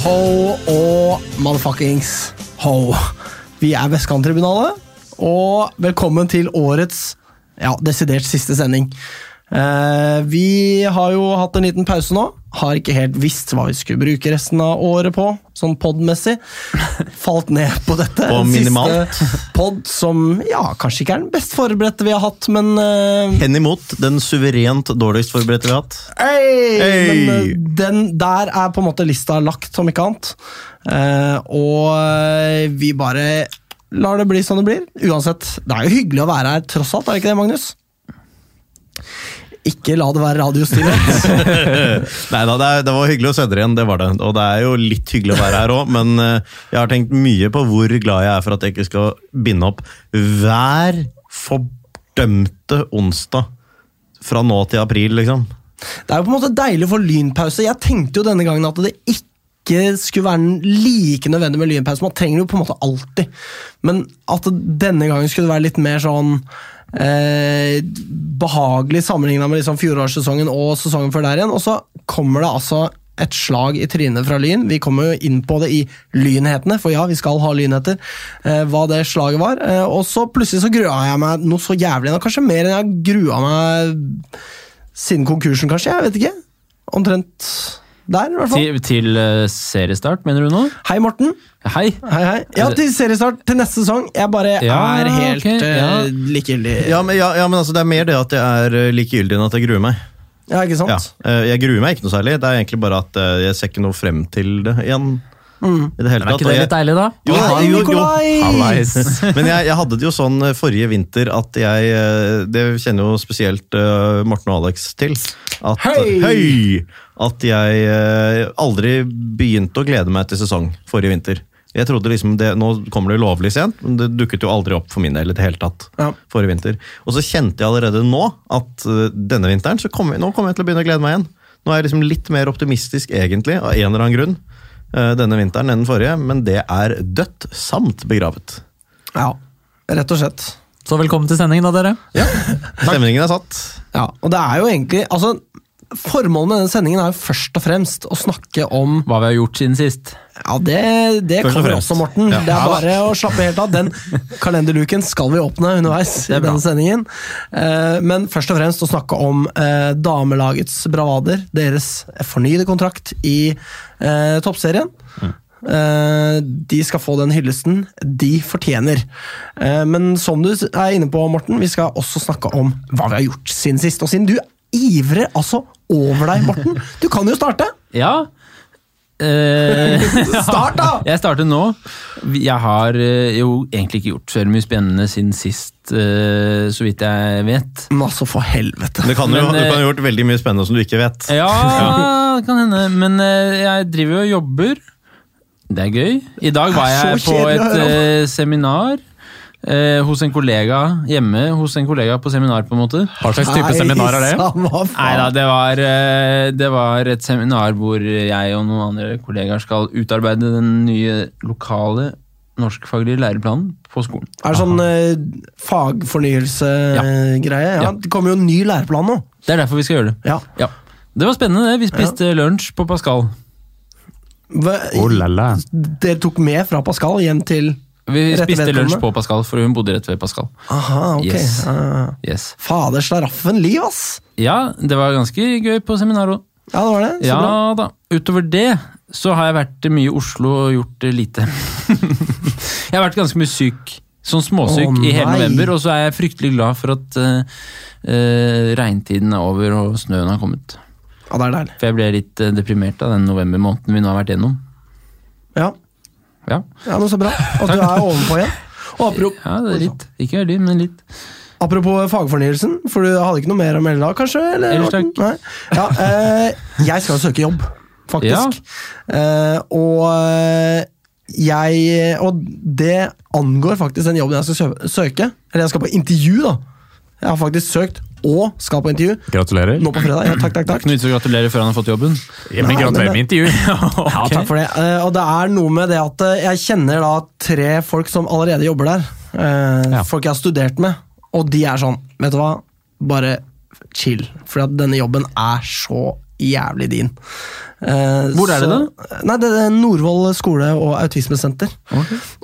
Ho, og motherfuckings ho. Vi er Vestkanttribunalet, og velkommen til årets ja, desidert siste sending. Eh, vi har jo hatt en liten pause nå. Har ikke helt visst hva vi skulle bruke resten av året på, sånn pod-messig. Falt ned på dette. På minimalt. Siste pod som ja, kanskje ikke er den best forberedte vi har hatt, men uh, Hen imot den suverent dårligst forberedte vi har hatt. Hey! Hey! Men uh, den der er på en måte lista lagt, om ikke annet. Uh, og vi bare lar det bli som det blir. Uansett, det er jo hyggelig å være her tross alt, er det ikke det, Magnus? Ikke la det være radiostillhet. Nei da, det, det var hyggelig å se dere igjen, det var det. Og det er jo litt hyggelig å være her òg, men eh, jeg har tenkt mye på hvor glad jeg er for at jeg ikke skal binde opp hver fordømte onsdag fra nå til april, liksom. Det er jo på en måte deilig å få lynpause. Jeg tenkte jo denne gangen at det ikke skulle være like nødvendig med lynpause. Man trenger det jo på en måte alltid. Men at denne gangen skulle det være litt mer sånn eh, behagelig sammenligna med liksom fjorårssesongen og sesongen før der igjen. Og så kommer det altså et slag i trynet fra Lyn. Vi kommer jo inn på det i lynhetene, for ja, vi skal ha lynheter. Eh, hva det slaget var. Eh, og så plutselig så grua jeg meg noe så jævlig, kanskje mer enn jeg grua meg siden konkursen, kanskje? Jeg vet ikke. Omtrent der, i hvert fall. Til, til eh, seriestart, mener du nå? Hei, Morten. Hei! Hei, hei. Ja, til seriestart til neste sesong. Jeg bare Ja, er helt okay, ja. uh, likegyldig. Ja, men, ja, ja, men altså, det er mer det at jeg er eh, likegyldig enn at jeg gruer meg. Ja, ikke sant? Ja, jeg gruer meg ikke noe særlig, det er egentlig bare at jeg ser ikke noe frem til det igjen. Mm. I det hele Er ikke det litt deilig, da? Jo, Hei, jo, jo. Hallais. Men jeg, jeg hadde det jo sånn eh, forrige vinter at jeg eh, Det kjenner jo spesielt uh, Morten og Alex til. At, Hei! Høy! At jeg uh, aldri begynte å glede meg til sesong forrige vinter. Jeg trodde liksom det, Nå kommer det lovlig sent, men det dukket jo aldri opp for min del. i det hele tatt Ja. forrige vinter. Og så kjente jeg allerede nå at denne vinteren så kom, nå kommer jeg til å begynne å glede meg igjen. Nå er jeg liksom litt mer optimistisk, egentlig, av en eller annen grunn, denne vinteren enn den forrige, men det er dødt samt begravet. Ja, rett og slett. Så velkommen til sending, da, dere. Ja, Stemningen er satt. Ja, og det er jo egentlig altså, Formålet med denne sendingen er jo først og fremst å snakke om Hva vi har gjort siden sist. Ja, det, det kommer også, Morten. Ja. Det er bare å slappe helt av. Den kalenderluken skal vi åpne underveis i denne sendingen. Eh, Men først og fremst å snakke om eh, damelagets bravader. Deres fornyede kontrakt i eh, toppserien. Eh, de skal få den hyllesten de fortjener. Eh, men som du er inne på, Morten, vi skal også snakke om hva vi har gjort siden sist. Og siden du ivrer altså over deg, Morten, du kan jo starte! Ja. Eh, Start, da! Jeg starter nå. Jeg har eh, jo egentlig ikke gjort så mye spennende siden sist, eh, så vidt jeg vet. Men altså, for helvete. Det kan jo, Men, du kan ha gjort veldig mye spennende som du ikke vet. Ja, det kan hende. Men jeg driver jo og jobber. Det er gøy. I dag var jeg på et seminar. Eh, hos en kollega hjemme. Hos en kollega på seminar, på en måte. Hva slags type seminar er det? Nei da, det var, eh, det var et seminar hvor jeg og noen andre kollegaer skal utarbeide den nye lokale norskfaglige læreplanen på skolen. Er det sånn eh, fagfornyelsegreie? Ja. Ja. Det kommer jo en ny læreplan nå. Det er derfor vi skal gjøre det. Ja. Ja. Det var spennende, det. Vi spiste lunsj på Pascal. Hva, Oh la la. Dere tok med fra Pascal hjem til Vi spiste lunsj på Pascal, for hun bodde rett ved Pascal. Aha, ok. Yes. Ah. Yes. Fader slaraffen liv, ass! Ja, det var ganske gøy på seminaret. Ja, det var det. Så Ja bra. da. Utover det så har jeg vært mye i Oslo og gjort eh, lite. jeg har vært ganske mye syk. Sånn småsyk oh, i hele november, og så er jeg fryktelig glad for at uh, regntiden er over og snøen har kommet. Ja, det er deilig. For jeg ble litt uh, deprimert av den novembermåneden vi nå har vært gjennom. Ja, Ja, ja men så bra at du er ovenpå igjen. Og apropos, ja det er litt. Ikke veldig, men litt. apropos fagfornyelsen, for du hadde ikke noe mer å melde da, kanskje? Eller, Ellers takk. Ja, eh, jeg skal søke jobb, faktisk. Eh, og eh, jeg Og det angår faktisk den jobben jeg skal søke. Eller jeg skal på intervju, da. Jeg har faktisk søkt og skal på intervju Gratulerer. nå på fredag. Ja, takk, takk, takk. Ikke noe vits å gratulere før han har fått jobben. Ja, men gratulerer med intervju. Ja, takk for det. Eh, og det er noe med det at eh, jeg kjenner da tre folk som allerede jobber der. Eh, Ja. Folk jeg har studert med. Og de er sånn, vet du hva, bare chill. For denne jobben er så jævlig din. Eh, Hvor er det da? Nei, Det er Nordvoll skole og autismesenter.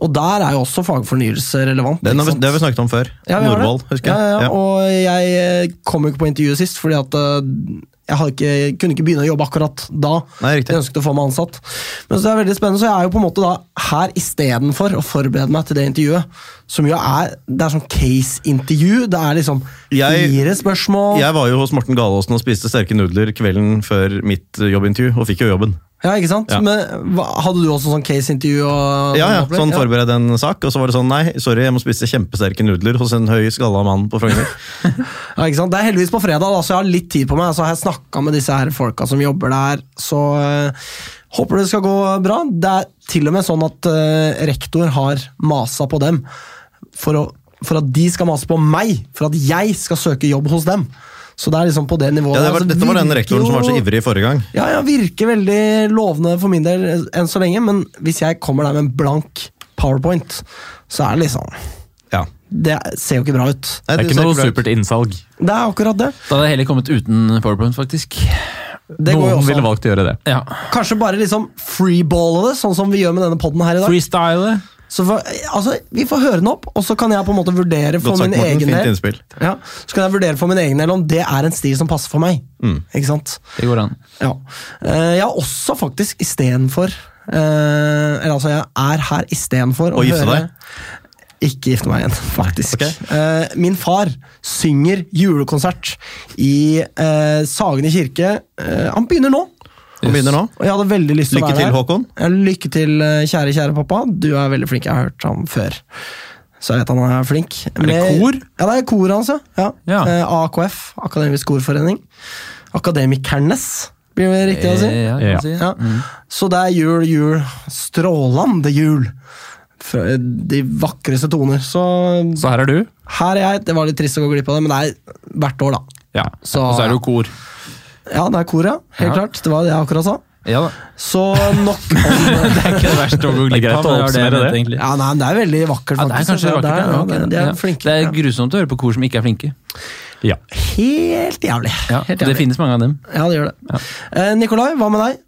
Og der er jo også fagfornyelse relevant. Det, vi, det har vi snakket om før. Ja. Nordvoll, husker jeg. Ja, ja, Ja. Og jeg kom jo ikke på intervjuet sist, fordi at eh, jeg ikke, kunne ikke begynne å jobbe akkurat da. Nei. Jeg ønsket å få meg ansatt. Men så det er veldig spennende, så jeg er jo på en måte da her istedenfor å forberede meg til det intervjuet. Som jo er det er sånn case-intervju. Det er liksom Jeg- fire spørsmål. Jeg var jo hos Morten Galaasen og spiste sterke nudler kvelden før mitt jobbintervju, og fikk jo jobben. Ja, ikke sant? Ja. Men Hadde du også sånn case-intervju? og- Ja, ja, sånn forbered en sak, og så var det sånn nei, sorry, jeg må spise kjempesterke nudler hos en høy skalla mann på Frogner. Ja, ikke sant? Det er heldigvis på fredag, da, så jeg har litt tid på meg. Så har jeg snakka med disse her folka som jobber der, så øh, håper det skal gå bra. Det er til og med sånn at øh, rektor har masa på dem for, å, for at de skal mase på meg, for at jeg skal søke jobb hos dem. Så det er liksom på det nivået. Ja, det var, Altså, dette var den rektoren rektoren som var så ivrig ivrig forrige gang. Ja, ja, virker veldig lovende for min del enn så lenge, men hvis jeg kommer der med en blank powerpoint, så er det liksom Ja. Det ser jo ikke bra ut. Nei, Det er ikke noe supert innsalg. Det er akkurat det. Da hadde jeg heller kommet uten PowerPoint, faktisk. det går jo Noen også ville valgt å gjøre det. Ja. Kanskje bare liksom freeballe det, sånn som vi gjør med denne podden her i dag. Freestyle. Så for, altså, Vi får høre den opp, og så kan jeg på en måte vurdere for sagt, min Morten. egen del ja, Så kan jeg vurdere for min egen del om det er en stil som passer for meg. Mm. Ikke sant? Det går an. Ja. Eh, Jeg har også faktisk istedenfor uh, Eller altså, jeg er her istedenfor å gifte høre deg? Ikke gifte meg igjen, faktisk. Okay. Uh, min far synger julekonsert i uh, Sagene kirke. Uh, han begynner nå. Han begynner nå. Og jeg hadde veldig lyst til å Lykke være til, der. Håkon. Ja, lykke til, eh, kjære, kjære pappa. Du er veldig flink. Jeg har hørt ham før. Så jeg vet han er flink. Er det kor? Ja, det er koret hans, ja. ja. Eh, AKF, Akademisk Korforening. Akademikernes, blir det riktig å si. Eh, Ja, Ja. Ja. Mm. Så det er jul, jul, strålende jul. De vakreste toner. Så Så her er du. her er jeg. Det var litt trist å gå glipp av det, men det er hvert år, da. Ja. Så, Og så er det jo kor. Ja, det er kor, ja. Helt Ja. klart. Det var det jeg akkurat sa. Ja da. Så nok om Det er ikke det verste å gå glipp greit av. Det, det det. egentlig. Ja, nei, Det er veldig vakkert, Ja, det er faktisk. kanskje Det vakkert. er- ja, ja, de er flinke. Det er ja. grusomt å høre på kor som ikke er flinke. Ja. Helt jævlig. Ja, Helt det finnes mange av dem. Ja, det gjør det. Eh, Nikolai, hva med deg?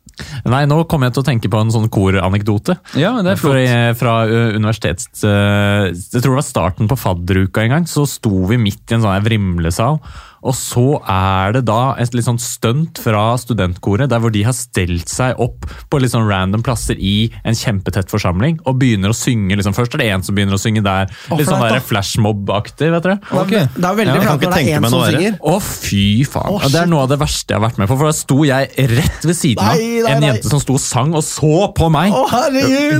Nei, nå kom jeg til å tenke på en sånn koranekdote. Ja, det er flott. eh, fra uh, universitets... eh, jeg tror det var starten på fadderuka en gang, så sto vi midt i en sånn vrimlesal. Og så er det da et litt sånn stunt fra studentkoret, der hvor de har stelt seg opp på litt sånn random plasser i en kjempetett forsamling, og begynner å synge. liksom Først er det en som begynner å synge der, litt sånn der flashmob-aktig, vet dere. Okay. Det er veldig Ja, flott når det er én som synger. Å, fy faen. Oh, det er noe av det verste jeg har vært med på. For da sto jeg rett ved siden av Nei, nei, en nei. jente som sto og sang, og så på meg. Oh!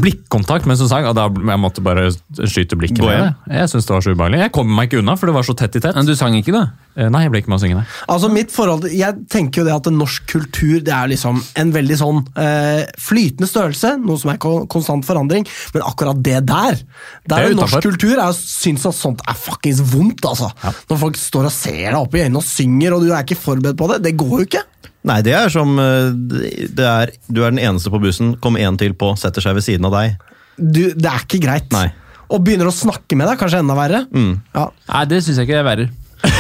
Blikkontakt mens hun sang, og da jeg måtte bare skyte blikket med det. Jeg syns det var så ubehagelig. Jeg kom meg ikke unna, for det var så tett i tett. Men du sang ikke, da? Eh, Nei, jeg ble ikke med å synge, nei. Altså mitt forhold, Jeg tenker jo det at norsk kultur det er liksom en veldig sånn eh, flytende størrelse, noe som er konstant forandring, men akkurat det der Det Der er er norsk kultur Jeg syns at sånt er fuckings vondt, altså. Når folk står og ser deg opp i øynene og synger, og du er ikke forberedt på det. Det går jo ikke. Nei, det er som eh, det er, Du er den eneste på bussen, kom en til på, setter seg ved siden av deg. Du, det er ikke greit. Nei. Og begynner å snakke med deg, kanskje enda verre. Mm. Ja. Nei, det syns jeg ikke er verre.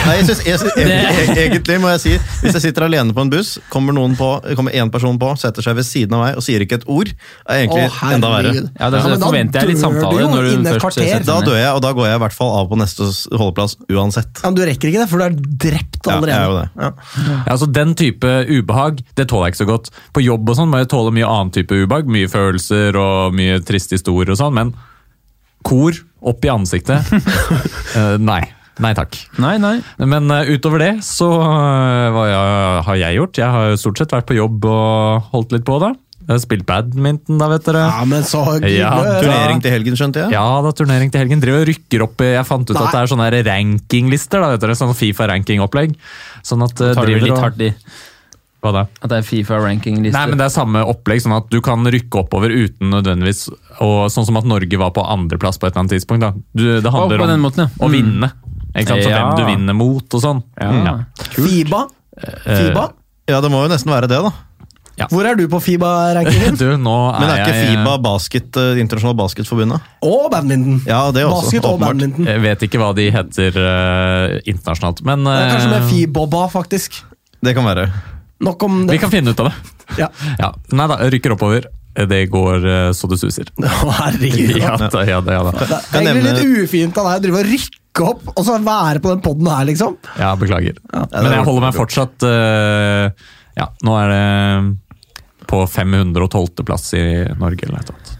Nei, jeg synes, jeg synes, egentlig, egentlig må jeg si Hvis jeg sitter alene på en buss, kommer noen på, kommer en person på, setter seg ved siden av meg og sier ikke et ord, er egentlig Åh, enda verre. Ja, det men da forventer jeg litt samtale når du først Da dør jeg, og da går jeg i hvert fall av på neste holdeplass uansett. Ja, men du rekker ikke det, for du er drept Ja, jeg allerede. er jo det. Ja. Ja, altså Den type ubehag det tåler jeg ikke så godt. På jobb og sånn må jeg tåle mye annen type ubehag. Mye følelser og mye triste historier og sånn, men kor opp i ansiktet uh, Nei. Nei takk. Nei, nei. Men uh, utover det, så uh, hva jeg, har jeg gjort? Jeg har stort sett vært på jobb og holdt litt på, da. Jeg har spilt badminton, da, vet dere. ja, men så hyggelig. Ja, Turnering til helgen, skjønte jeg? Ja, da turnering til helgen. Driver og rykker opp i- Jeg fant ut Nei. at det er sånne rankinglister. da, vet dere, Sånn Fifa-rankingopplegg. Sånn at uh, Tar driver litt og- hardt i Hva da? at det er Fifa-ranking-liste? Nei, men Det er samme opplegg, sånn at du kan rykke oppover uten nødvendigvis og Sånn som at Norge var på andreplass på et eller annet tidspunkt. da. Du, det handler oh, om måten, ja. å vinne. Ikke sant? Så Ja. Hvem du vinner mot og sånn. Ja. Fiba? Fiba? Ja, det må jo nesten være det, da. Hvor er du på Fiba-rankingen? Men det er, Men ikke FIBA basket, eh, internasjonal basketforbundet? Og badminton. Ja, det også Basket og åpenbart. badminton. Jeg vet ikke hva de heter eh, internasjonalt, men Det er kanskje eh, med Fiboba, faktisk. Det kan være. Nok om det. Vi kan finne ut av det. Ja. Ja. Nei da, rykker oppover. Det går eh, så det suser. Å, herregud. Ja da, ja da. Ja, da. Det er egentlig litt ufint av deg å drive og rykke opp og så være på den poden her, liksom. ja beklager. Ja, Men jeg holder meg fortsatt uh, Ja, nå er det på 512. plass i Norge eller noe sånt.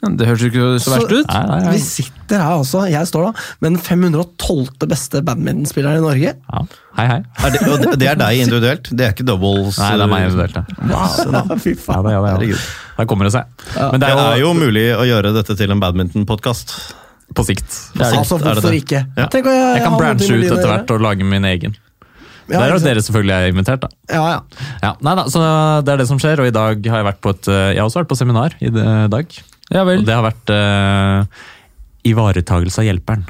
Det høres jo ikke så verst ut. Nei, nei, nei. Vi sitter her også, jeg står da, med den 512. beste badmintonspilleren i Norge. Ja. Hei, hei. Er det, og det- det er deg individuelt? Det er ikke doubles? Nei, det er meg individuelt. ja. Wow, fy Ja, det, ja, det, ja. Der kommer det seg. Men Det er jo mulig å gjøre dette til en badminton-podkast. På sikt. På sikt Altså, hvorfor det? ikke? Ja. Jeg, jeg, Jeg kan branche ut etter hvert og lage min egen. Ja, Der er jo dere selvfølgelig er invitert, da. Ja, ja. Ja, nei da, så Det er det som skjer, og i dag har jeg vært på et Jeg har også vært på seminar i dag. Ja vel. Og det har vært uh, ivaretagelse av hjelperen.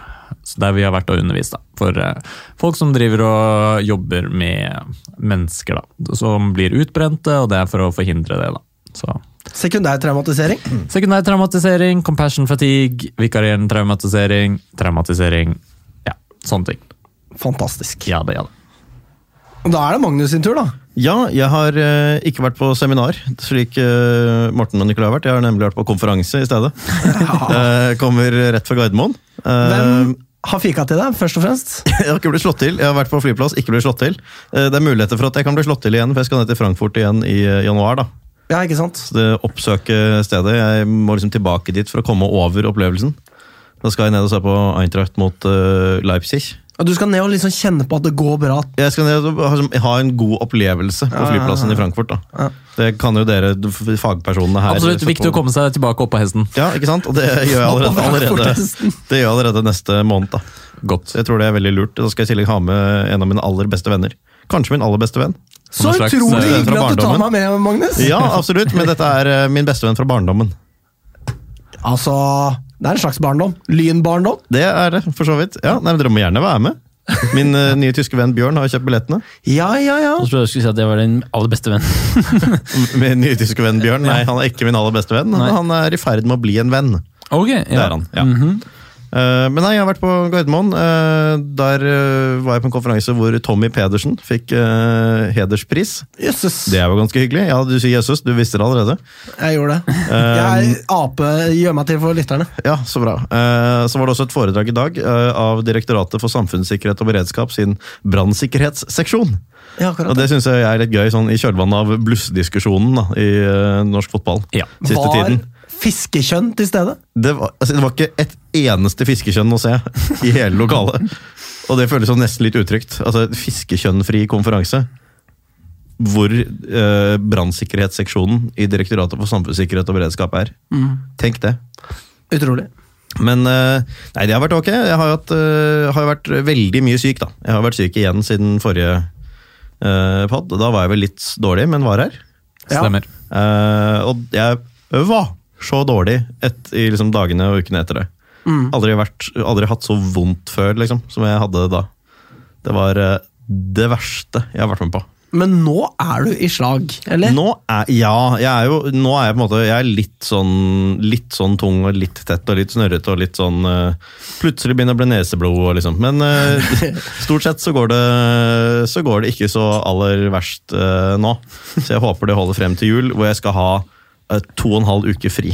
Så Der vi har vært og undervist. da, For uh, folk som driver og jobber med mennesker da, som blir utbrente, og det er for å forhindre det. da. Så Sekundær traumatisering. Sekundær traumatisering, compassion fatigue, vikarierende traumatisering, traumatisering Ja, sånne ting. Fantastisk. Ja, det, ja, det. Da er det Magnus sin tur, da. Ja, jeg har uh, ikke vært på seminar, slik uh, Morten og Nicolai har vært. Jeg har nemlig vært på konferanse i stedet. uh, kommer rett fra Gardermoen. Eh, Hvem har fika til deg, først og fremst? Jeg har ikke blitt slått til. Jeg har vært på flyplass, ikke blitt slått til. Eh, Det er muligheter for at jeg kan bli slått til igjen, for jeg skal ned til Frankfurt igjen i januar. da. Ja, ikke sant? Det oppsøke stedet. Jeg må liksom tilbake dit for å komme over opplevelsen. Da skal jeg ned og se på Eintracht mot uh, Leipzig. Og du skal ned og liksom kjenne på at det går bra. Jeg skal ned og ha, ha en god opplevelse på Ja, ja, flyplassen ja. i Frankfurt. da. Ja. Det kan jo dere fagpersonene her Absolutt viktig på- å komme seg tilbake opp på hesten. Ja, ikke sant? Og det gjør jeg allerede, allerede, det gjør jeg allerede neste måned. da. Godt. Jeg tror det er veldig lurt. Da skal jeg i tillegg ha med en av mine aller beste venner. Kanskje min aller beste venn. Så utrolig eh, hyggelig at du tar meg med, Magnus. Ja, absolutt, men dette er eh, min bestevenn fra barndommen. Altså, det er en slags barndom. Lynbarndom. Det er det, for så vidt. Ja, nei, men Dere må gjerne være med. Min uh, nye tyske venn Bjørn har kjøpt billettene. Ja, ja, ja. Jeg trodde jeg skulle si at jeg var din aller beste venn. Min nye tyske venn Bjørn, nei, han er ikke min aller beste venn. Nei. Han er i ferd med å bli en venn. Ok, ja. Det er han, ja. Eh, men nei, jeg har vært på Gardermoen. Eh, der eh, var jeg på en konferanse hvor Tommy Pedersen fikk eh, hederspris. Jesus. Det er jo ganske hyggelig. Ja, Du sier Jesus, du visste det allerede. Jeg gjorde det. Jeg ape gjør meg til for lytterne. Ja, Så bra. Eh, så var det også et foredrag i dag eh, av Direktoratet for samfunnssikkerhet og beredskap sin brannsikkerhetsseksjon. Ja, akkurat. Og Det syns jeg er litt gøy, sånn i kjølvannet av blussdiskusjonen i eh, norsk fotball Ja. siste Var tiden. Fiskekjønn til stede? Det var, altså, det var ikke et eneste fiskekjønn å se i hele lokalet. Og det føles nesten litt utrygt. Altså, Fiskekjønnfri konferanse. Hvor eh, brannsikkerhetsseksjonen i Direktoratet for samfunnssikkerhet og beredskap er. Tenk det. Utrolig. Men eh, nei, det har vært ok. Jeg har, hatt, eh, har vært veldig mye syk, da. Jeg har vært syk igjen siden forrige uh, pod. Da var jeg vel litt dårlig, men var her. Ja. Stemmer. Eh, og jeg var så dårlig et, i liksom, dagene og ukene etter det. Mm. Aldri, vært, aldri hatt så vondt før liksom, som jeg hadde da. Det var eh, det verste jeg har vært med på. Men nå er du i slag, eller? Nå er, ja, jeg er jo nå er jeg på en måte jeg er litt sånn, litt sånn tung og litt tett og litt snørrete og litt sånn eh, Plutselig begynner å bli neseblod og liksom. Men eh, stort sett så går, det, så går det ikke så aller verst nå. Så jeg håper det holder frem til jul, hvor jeg skal ha to og en halv uke fri.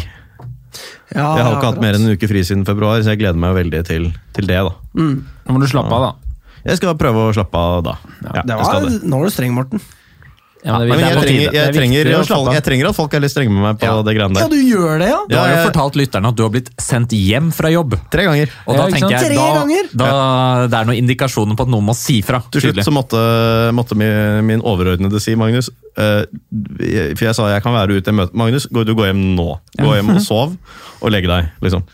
Ja, Jeg har ikke hatt mer enn en uke fri siden februar, så jeg gleder meg veldig til, til det. da. Nå må du slappe av, da. Jeg skal prøve å slappe av da. Ja, Det var, det. nå er du streng, Morten. Ja, men jeg, trenger, er jeg, trenger at folk, jeg trenger at folk er litt strenge med meg på Ja. det greiene Ja, der. du gjør det, ja? Du har jo jeg- fortalt lytterne at du har blitt sendt hjem fra jobb. Tre ganger. Og da tenker jeg da, da det er noen indikasjoner på at noen må si fra. Til slutt så måtte, måtte min, min overordnede si, Magnus uh, For jeg sa jeg kan være ute i møte. Magnus, du går hjem nå. Gå hjem og sov, og legge deg. liksom.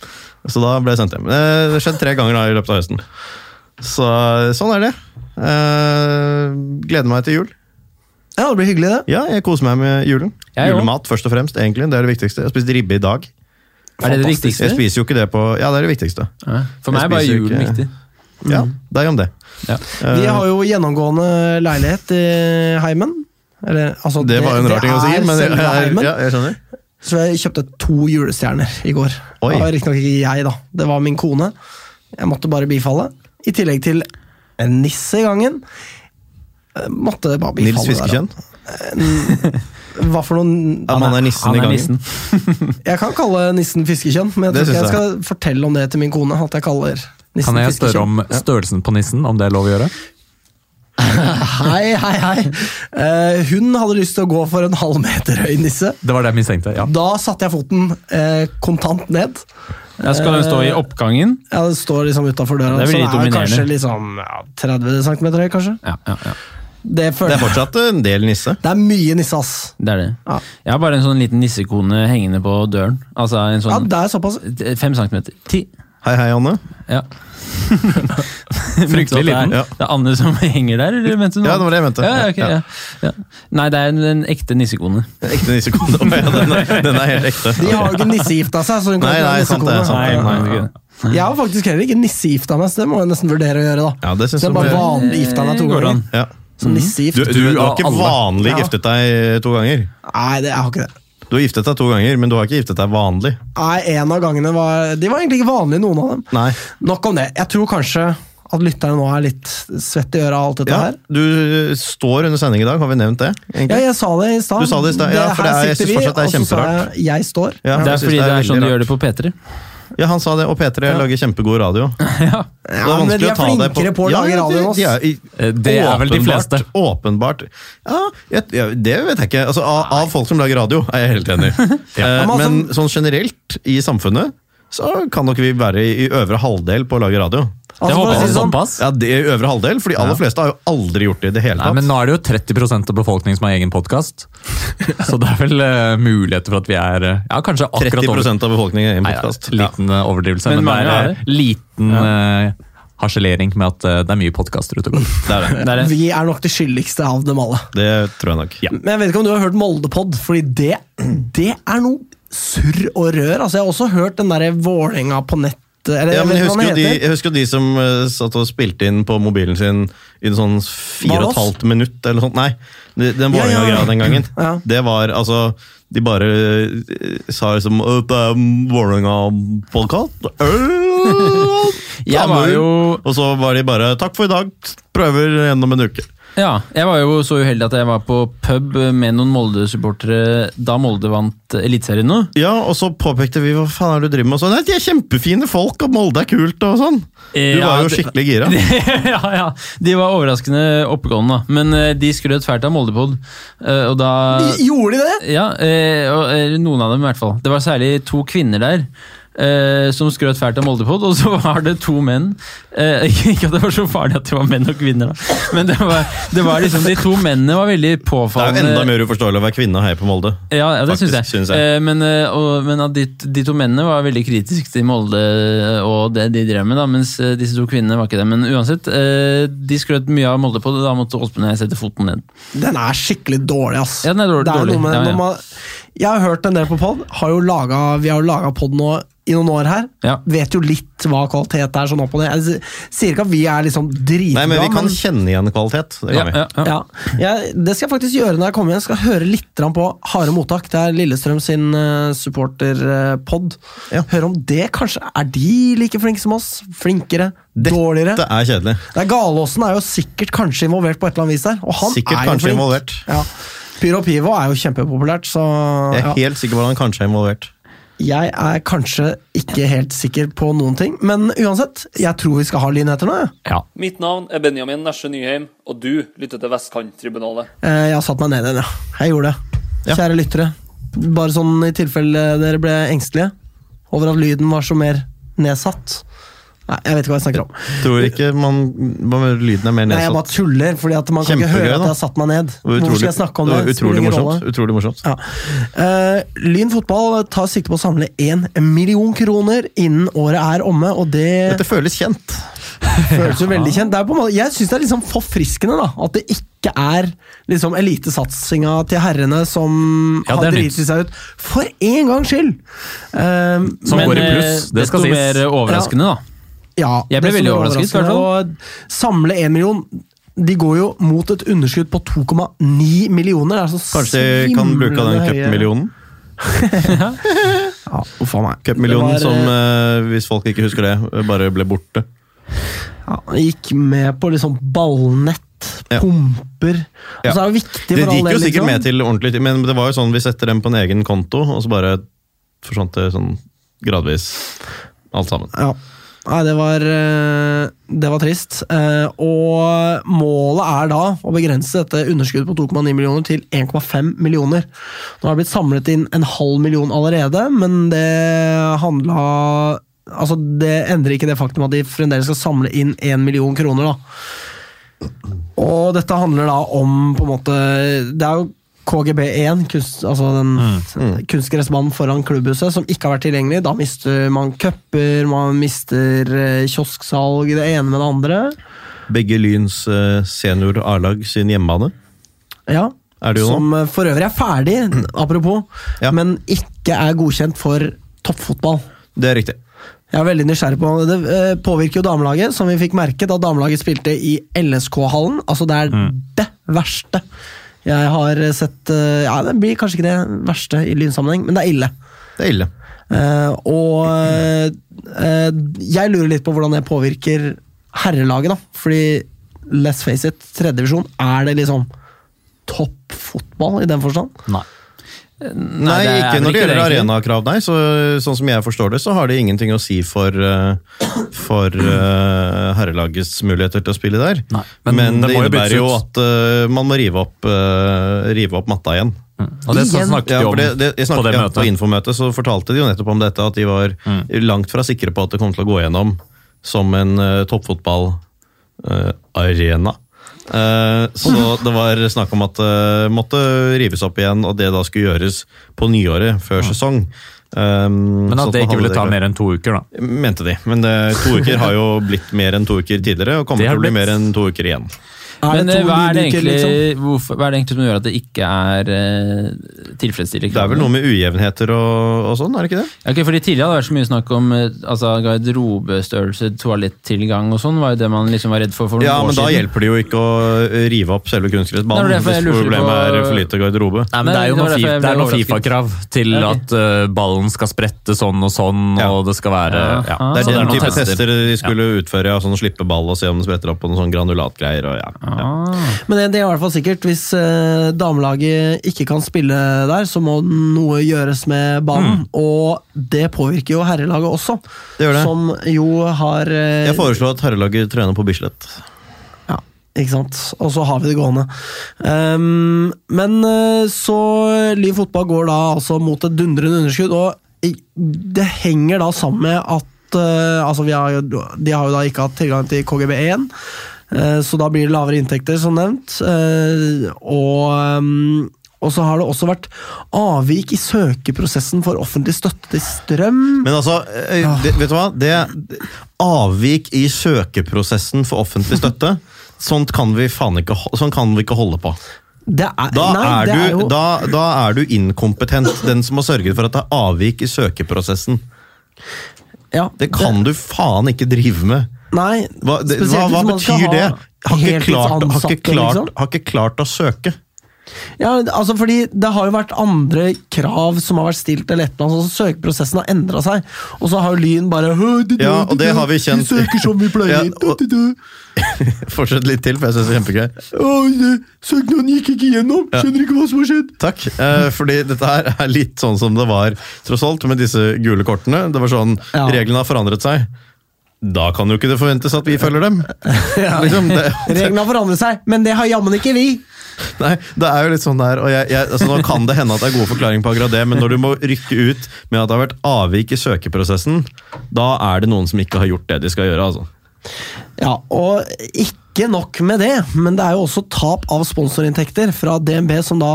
Så da ble jeg sendt hjem. Eh, Det skjedde tre ganger da i løpet av høsten. Så sånn er det. Uh, gleder meg til jul. Ja, det blir hyggelig, det. Ja, jeg koser meg med julen. Jeg Julemat først og fremst, egentlig. Det er det viktigste. Jeg har spist ribbe i dag. Er det det viktigste? Jeg spiser jo ikke det på Ja, det er det viktigste. Ja. For meg er bare julen ikke- viktig. Ja, deg om det. Ja. Vi har jo gjennomgående leilighet i heimen. Eller, altså, Det var jo en rar ting å si, men jeg, jeg, ja, jeg skjønner. Så jeg kjøpte to julestjerner i går. Oi. Det var riktignok ikke jeg, da. Det var min kone. Jeg måtte bare bifalle. I tillegg til en nisse i gangen. Jeg Måtte bare bifalle. Nils Fiskekjønn. Hva for noen At man er nissen i gangen. nissen. Jeg kan kalle nissen fiskekjønn, men jeg jeg skal fortelle om det til min kone. At jeg kaller nissen Kan jeg spørre om størrelsen på nissen, om det er lov å gjøre? Hei, hei, hei. Uh, hun hadde lyst til å gå for en halv meter høy nisse. Det var det jeg mistenkte. ja. Da satte jeg foten uh, kontant ned. Ja, skal den stå i oppgangen? Ja, Den står liksom utafor døra. Det er så det er kanskje liksom, ja, 30 cm høy, kanskje. Ja, ja, ja. Det, Det er fortsatt en del nisse. det er mye nisse, ass. Det er det. Ja. Jeg har bare en sånn liten nissekone hengende på døren. Altså en sånn, Ja, det er såpass. fem centimeter. Ti. Hei, hei, Anne. Ja. Fryktelig liten. Det er, det er Anne som henger der, eller mente du noe? Ja, det var det jeg mente. Ja, okay, Ja. ja. Ja. Nei, det er en, en ekte nissekone. Ekte nissekone. Ja, den, er- den er helt ekte. De har jo ikke nissegifta seg. så hun kan Nei, nei, sant det, sant det. Nei, nei. Jeg har faktisk heller ikke nissegifta meg, så det må jeg nesten vurdere å gjøre. da. Ja, det synes jeg bare vanlig gifta meg to ganger. Ja. Som nissegift. Du, du, du har ikke alle. vanlig Ja. giftet deg to ganger. Nei, det, jeg har ikke det. Du har giftet deg to ganger, men du har ikke giftet deg vanlig. Nei, En av gangene var De var egentlig ikke vanlige, noen av dem. Nei. Nok om det. Jeg tror kanskje at lytterne nå er litt svett i øret av alt dette Ja, her. du står under sending i dag, har vi nevnt det? Ja, jeg sa det i stad. Du sa det i stad, ja, for det er- her jeg sitter synes fortsatt det er og så sa kjemperart. Jeg, jeg står. Ja, Det er fordi det er sånn de gjør det på P3. Ja, han sa det, og P3 lager kjempegod radio. Ja. Ja, men de er flinkere på å lage radio enn oss. de Eh, Det er vel de fleste. Åpenbart. Ja, jeg, jeg, det vet jeg ikke. Altså, av, av folk som lager radio, er jeg helt enig. Ja, Eh, men altså- men sånn generelt i samfunnet, så kan nok vi være i, i øvre halvdel på å lage radio. Altså, det håper jeg det sånn, såpass. Ja, det er øvre halvdel, for de aller Ja. fleste har jo aldri gjort det i det hele Nei, tatt. men Nå er det jo 30% av befolkningen som har egen podkast. Så det er vel uh, muligheter for at vi er uh, ja, kanskje akkurat 30 over. av befolkningen er egen en Nei, podkast. ja, liten uh, overdrivelse, Men men, det er, er det. eh, liten eh, harselering med at det er mye podkaster ute og går. Det er det. Det er det. vi er nok det skyldigste av dem alle. Det tror jeg nok. Men jeg vet ikke om du har hørt Moldepod, fordi det, det er noe surr og rør. Altså, jeg har også hørt den derre Vålerenga på nett eller, Ja, men jeg husker, de, jeg husker jo de som uh, satt og spilte inn på mobilen sin i en sånn fire og et halvt minutt eller noe sånt. Nei, det- den Ja, ja. Vålerenga-greia den gangen. Ja. Det var altså De bare uh, sa liksom «Å, Det er Vålerenga-podkast. Og så var de bare 'Takk for i dag. Prøver gjennom en uke'. Ja, jeg var jo så uheldig at jeg var på pub med noen Molde-supportere da Molde vant Eliteserien nå. Ja, Og så påpekte vi hva faen er det du driver med. Og sånn. Nei, De er kjempefine folk, og Molde er kult. og sånn. Du Ja, var jo skikkelig gira. ja, ja. De var overraskende oppegående, da. Men eh, de skrøt fælt av Moldepod. eh, og da Gjorde de det? Ja, eh, og, noen av dem i hvert fall. Det var særlig to kvinner der. Eh, som skrøt fælt av Moldepod, og så var det to menn. Eh, ikke at det var så farlig at det var menn og kvinner, da. men det var, det var liksom de to mennene var veldig påfallende. Det er jo enda mer uforståelig å være kvinne og heie på Molde. Ja, ja det Faktisk, syns jeg. synes jeg. Eh, men eh, og, men at de, de to mennene var veldig kritiske til Molde eh, og det de drev med, da, mens eh, disse to kvinnene var ikke det. Men uansett, eh, de skrøt mye av Molde og da måtte Åsmund og jeg sette foten ned. Den er skikkelig dårlig, ass. Ja, den er dårlig- Det dårlig. noe med, Ja, ja. man, jeg har hørt en del på pod. Har jo laget, vi har jo laga pod nå i noen år her. Ja. Vet jo litt hva kvalitet er. sånn opp og ned. Jeg sier ikke at vi er liksom dritbra, Nei, men vi kan kjenne igjen kvalitet. Det Ja, kan vi. ja, ja. ja, jeg, Det skal jeg faktisk gjøre når jeg kommer. Jeg skal høre litt på Harde mottak. Det er Lillestrøm sin uh, supporterpod. Ja. Høre om det kanskje Er de like flinke som oss? Flinkere? dårligere? Dette er kjedelig. Det er Galåsen er jo sikkert kanskje involvert på et eller annet vis der. Og han Sikkert er jo flink. involvert. Ja. Pyro Pivo er jo kjempepopulært, så Jeg er helt sikker på at han kanskje er involvert. Jeg er kanskje ikke helt sikker på noen ting. Men uansett, jeg tror vi skal ha lynheter nå. Ja. Mitt navn er Benjamin Nesje Nyheim, og du lytter til Vestkanttribunalet. Eh, Jeg har satt meg ned igjen, ja. Jeg gjorde det. Ja. Kjære lyttere. Bare sånn i tilfelle dere ble engstelige over at lyden var så mer nedsatt. Nei, jeg vet ikke hva jeg snakker om. Tror ikke man, man lyden er mer nedsatt. Nei, Jeg bare tuller, fordi at man kan ikke høre at jeg har satt meg ned. Det Hvor skal jeg snakke om det? det Utrolig morsomt. Utrolig morsomt. Ja. Uh, Lyn fotball tar sikte på å samle én million kroner innen året er omme, og det Dette føles kjent. føles jo veldig kjent. Det er på en måte, jeg syns det er liksom forfriskende da, at det ikke er liksom elitesatsinga til herrene som Ja, har driti seg ut. For en gangs skyld! Uh, Som men- går i pluss, eh, det skal desto sies. mer overraskende, da. Ja, Jeg ble veldig er overrasket, Og samle én million De går jo mot et underskudd på 2,9 millioner. Det er så Kanskje de kan bruke av den cupmillionen? Ja, uff a meg. Cupmillionen som, eh, eh, hvis folk ikke husker det, bare ble borte. ja, Gikk med på liksom ballnett Ja. pumper Ja. Altså, det er jo viktig Det gikk jo sikkert liksom. med til ordentlig, men det var jo sånn vi setter dem på en egen konto, og så bare forsvant det sånn gradvis alt sammen. Ja. Nei, det var, eh, det var trist. Eh, Og målet er da å begrense dette underskuddet på 2,9 millioner til 1,5 millioner. Nå har det blitt samlet inn en halv million allerede, men det handla Altså, det endrer ikke det faktum at de fremdeles skal samle inn 1 million kroner, da. Og dette handler da om på en måte Det er jo KGB1, kunst, altså den kunstgressmannen foran klubbhuset, som ikke har vært tilgjengelig. Da mister man cuper, man mister eh, kiosksalg, det ene med det andre. Begge Lyns eh, senior A-lag sin hjemmebane. Ja, Er det jo? Som eh, for øvrig er ferdig, apropos, Ja. men ikke er godkjent for toppfotball. Det er riktig. Jeg er veldig nysgjerrig på Det Det påvirker jo damelaget, som vi fikk merke da damelaget spilte i LSK-hallen. Altså, det er det verste jeg har sett eh, Ja, det blir kanskje ikke det verste i lynsammenheng, men det er ille. Det er ille. Uh, og uh, jeg lurer litt på hvordan det påvirker herrelaget, da. Fordi let's face it, tredjedivisjon, er det liksom toppfotball i den forstand? Nei. Nei, nei ikke når det gjelder arenakrav, nei. Så, sånn som jeg forstår det, så har det ingenting å si for, eh, for uh, herrelagets muligheter til å spille der. Nei, Men, men det det, må jo innebærer jo at uh, man må rive opp, uh, rive opp matta igjen. Og det snakket de om ja, om det, det, jeg på det det ja, på møtet. infomøtet så fortalte de jo nettopp om dette, at de var langt fra sikre på at det kom til å gå gjennom som en uh, toppfotballarena. Eh, så det var snakk om at det måtte rives opp igjen, og det da skulle gjøres på nyåret før sesong. Um, Men at det ikke ville ta mer enn to uker, da. Mente de, men det, to uker har jo blitt mer enn to uker tidligere, og kommer til å bli mer enn to uker igjen. Er Men det eh, hva er, det egentlig, liksom? hvorfor, hva er det egentlig som gjør at det ikke er uh, tilfredsstillende? Det er vel noe med ujevnheter og, og sånn, er det ikke det? Ja, ok, fordi Tidligere hadde det vært så mye snakk om eh, altså, garderobestørrelse, toalettilgang og sånn. var jo det man liksom var redd for for noen Ja, år men da hjelper det jo ikke å rive opp selve kunstgressbanen hvis problemet på- er for lite garderobe. Nei, men Det er jo noen, noen overrasket. Fifa-krav til okay. at uh, ballen skal sprette sånn og sånn, Ja. og det skal være Ja. ja. Det er den type tester de skulle utføre, ja, sånn slippe ball og se om det spretter opp på noen sånn granulatgreier. Og ja. Ah. Men det, det er i hvert fall sikkert. Hvis eh, damelaget ikke kan spille der, så må noe gjøres med banen. Og det påvirker jo herrelaget også, Det gjør det. som jo har eh, Jeg foreslår at herrelaget trener på Bislett. Ja, ikke sant. Og så har vi det gående. Um, men eh, så Liv fotball går da altså mot et dundrende underskudd, og det henger da sammen med at uh, altså vi har jo, De har jo da ikke hatt tilgang til KGB1, eh, så da blir det lavere inntekter, som nevnt. eh, og ehm, og så har det også vært avvik i søkeprosessen for offentlig støtte til strøm. Men altså, eh, det, vet du hva? Det Avvik i søkeprosessen for offentlig støtte, sånt kan vi ikke, sånt kan vi ikke holde på. Det er, Da, nei, er det du, er jo, da, da er du inkompetent, den som har sørget for at det er avvik i søkeprosessen. ja, Det kan du faen ikke drive med. Nei, Hva, det, hva, hva betyr ha det? Har ikke, klart, har, ikke klart, liksom. har ikke klart å søke. Ja, altså fordi Det har jo vært andre krav som har vært stilt, til Lettland. Altså søkeprosessen har endra seg. Og så har Lyn bare du, Ja, og det har vi kjent. Vi søker som vi pleier. Fortsett litt til, for jeg synes det er kjempegøy. Søknaden gikk ikke gjennom! Skjønner ikke hva som har skjedd! Takk. Eh, fordi dette her er litt sånn som det var tross alt med disse gule kortene. Det var sånn. Reglene har forandret seg. Da kan jo ikke det forventes at vi følger dem. liksom, Reglene har forandret seg, men det har jammen ikke vi! nei, det er jo litt sånn der, og jeg, jeg, altså Nå kan det hende at det er gode forklaringer på akkurat det, men når du må rykke ut med at det har vært avvik i søkeprosessen, da er det noen som ikke har gjort det de skal gjøre. altså. Ja, og ikke nok med det, men det er jo også tap av sponsorinntekter fra DNB, som da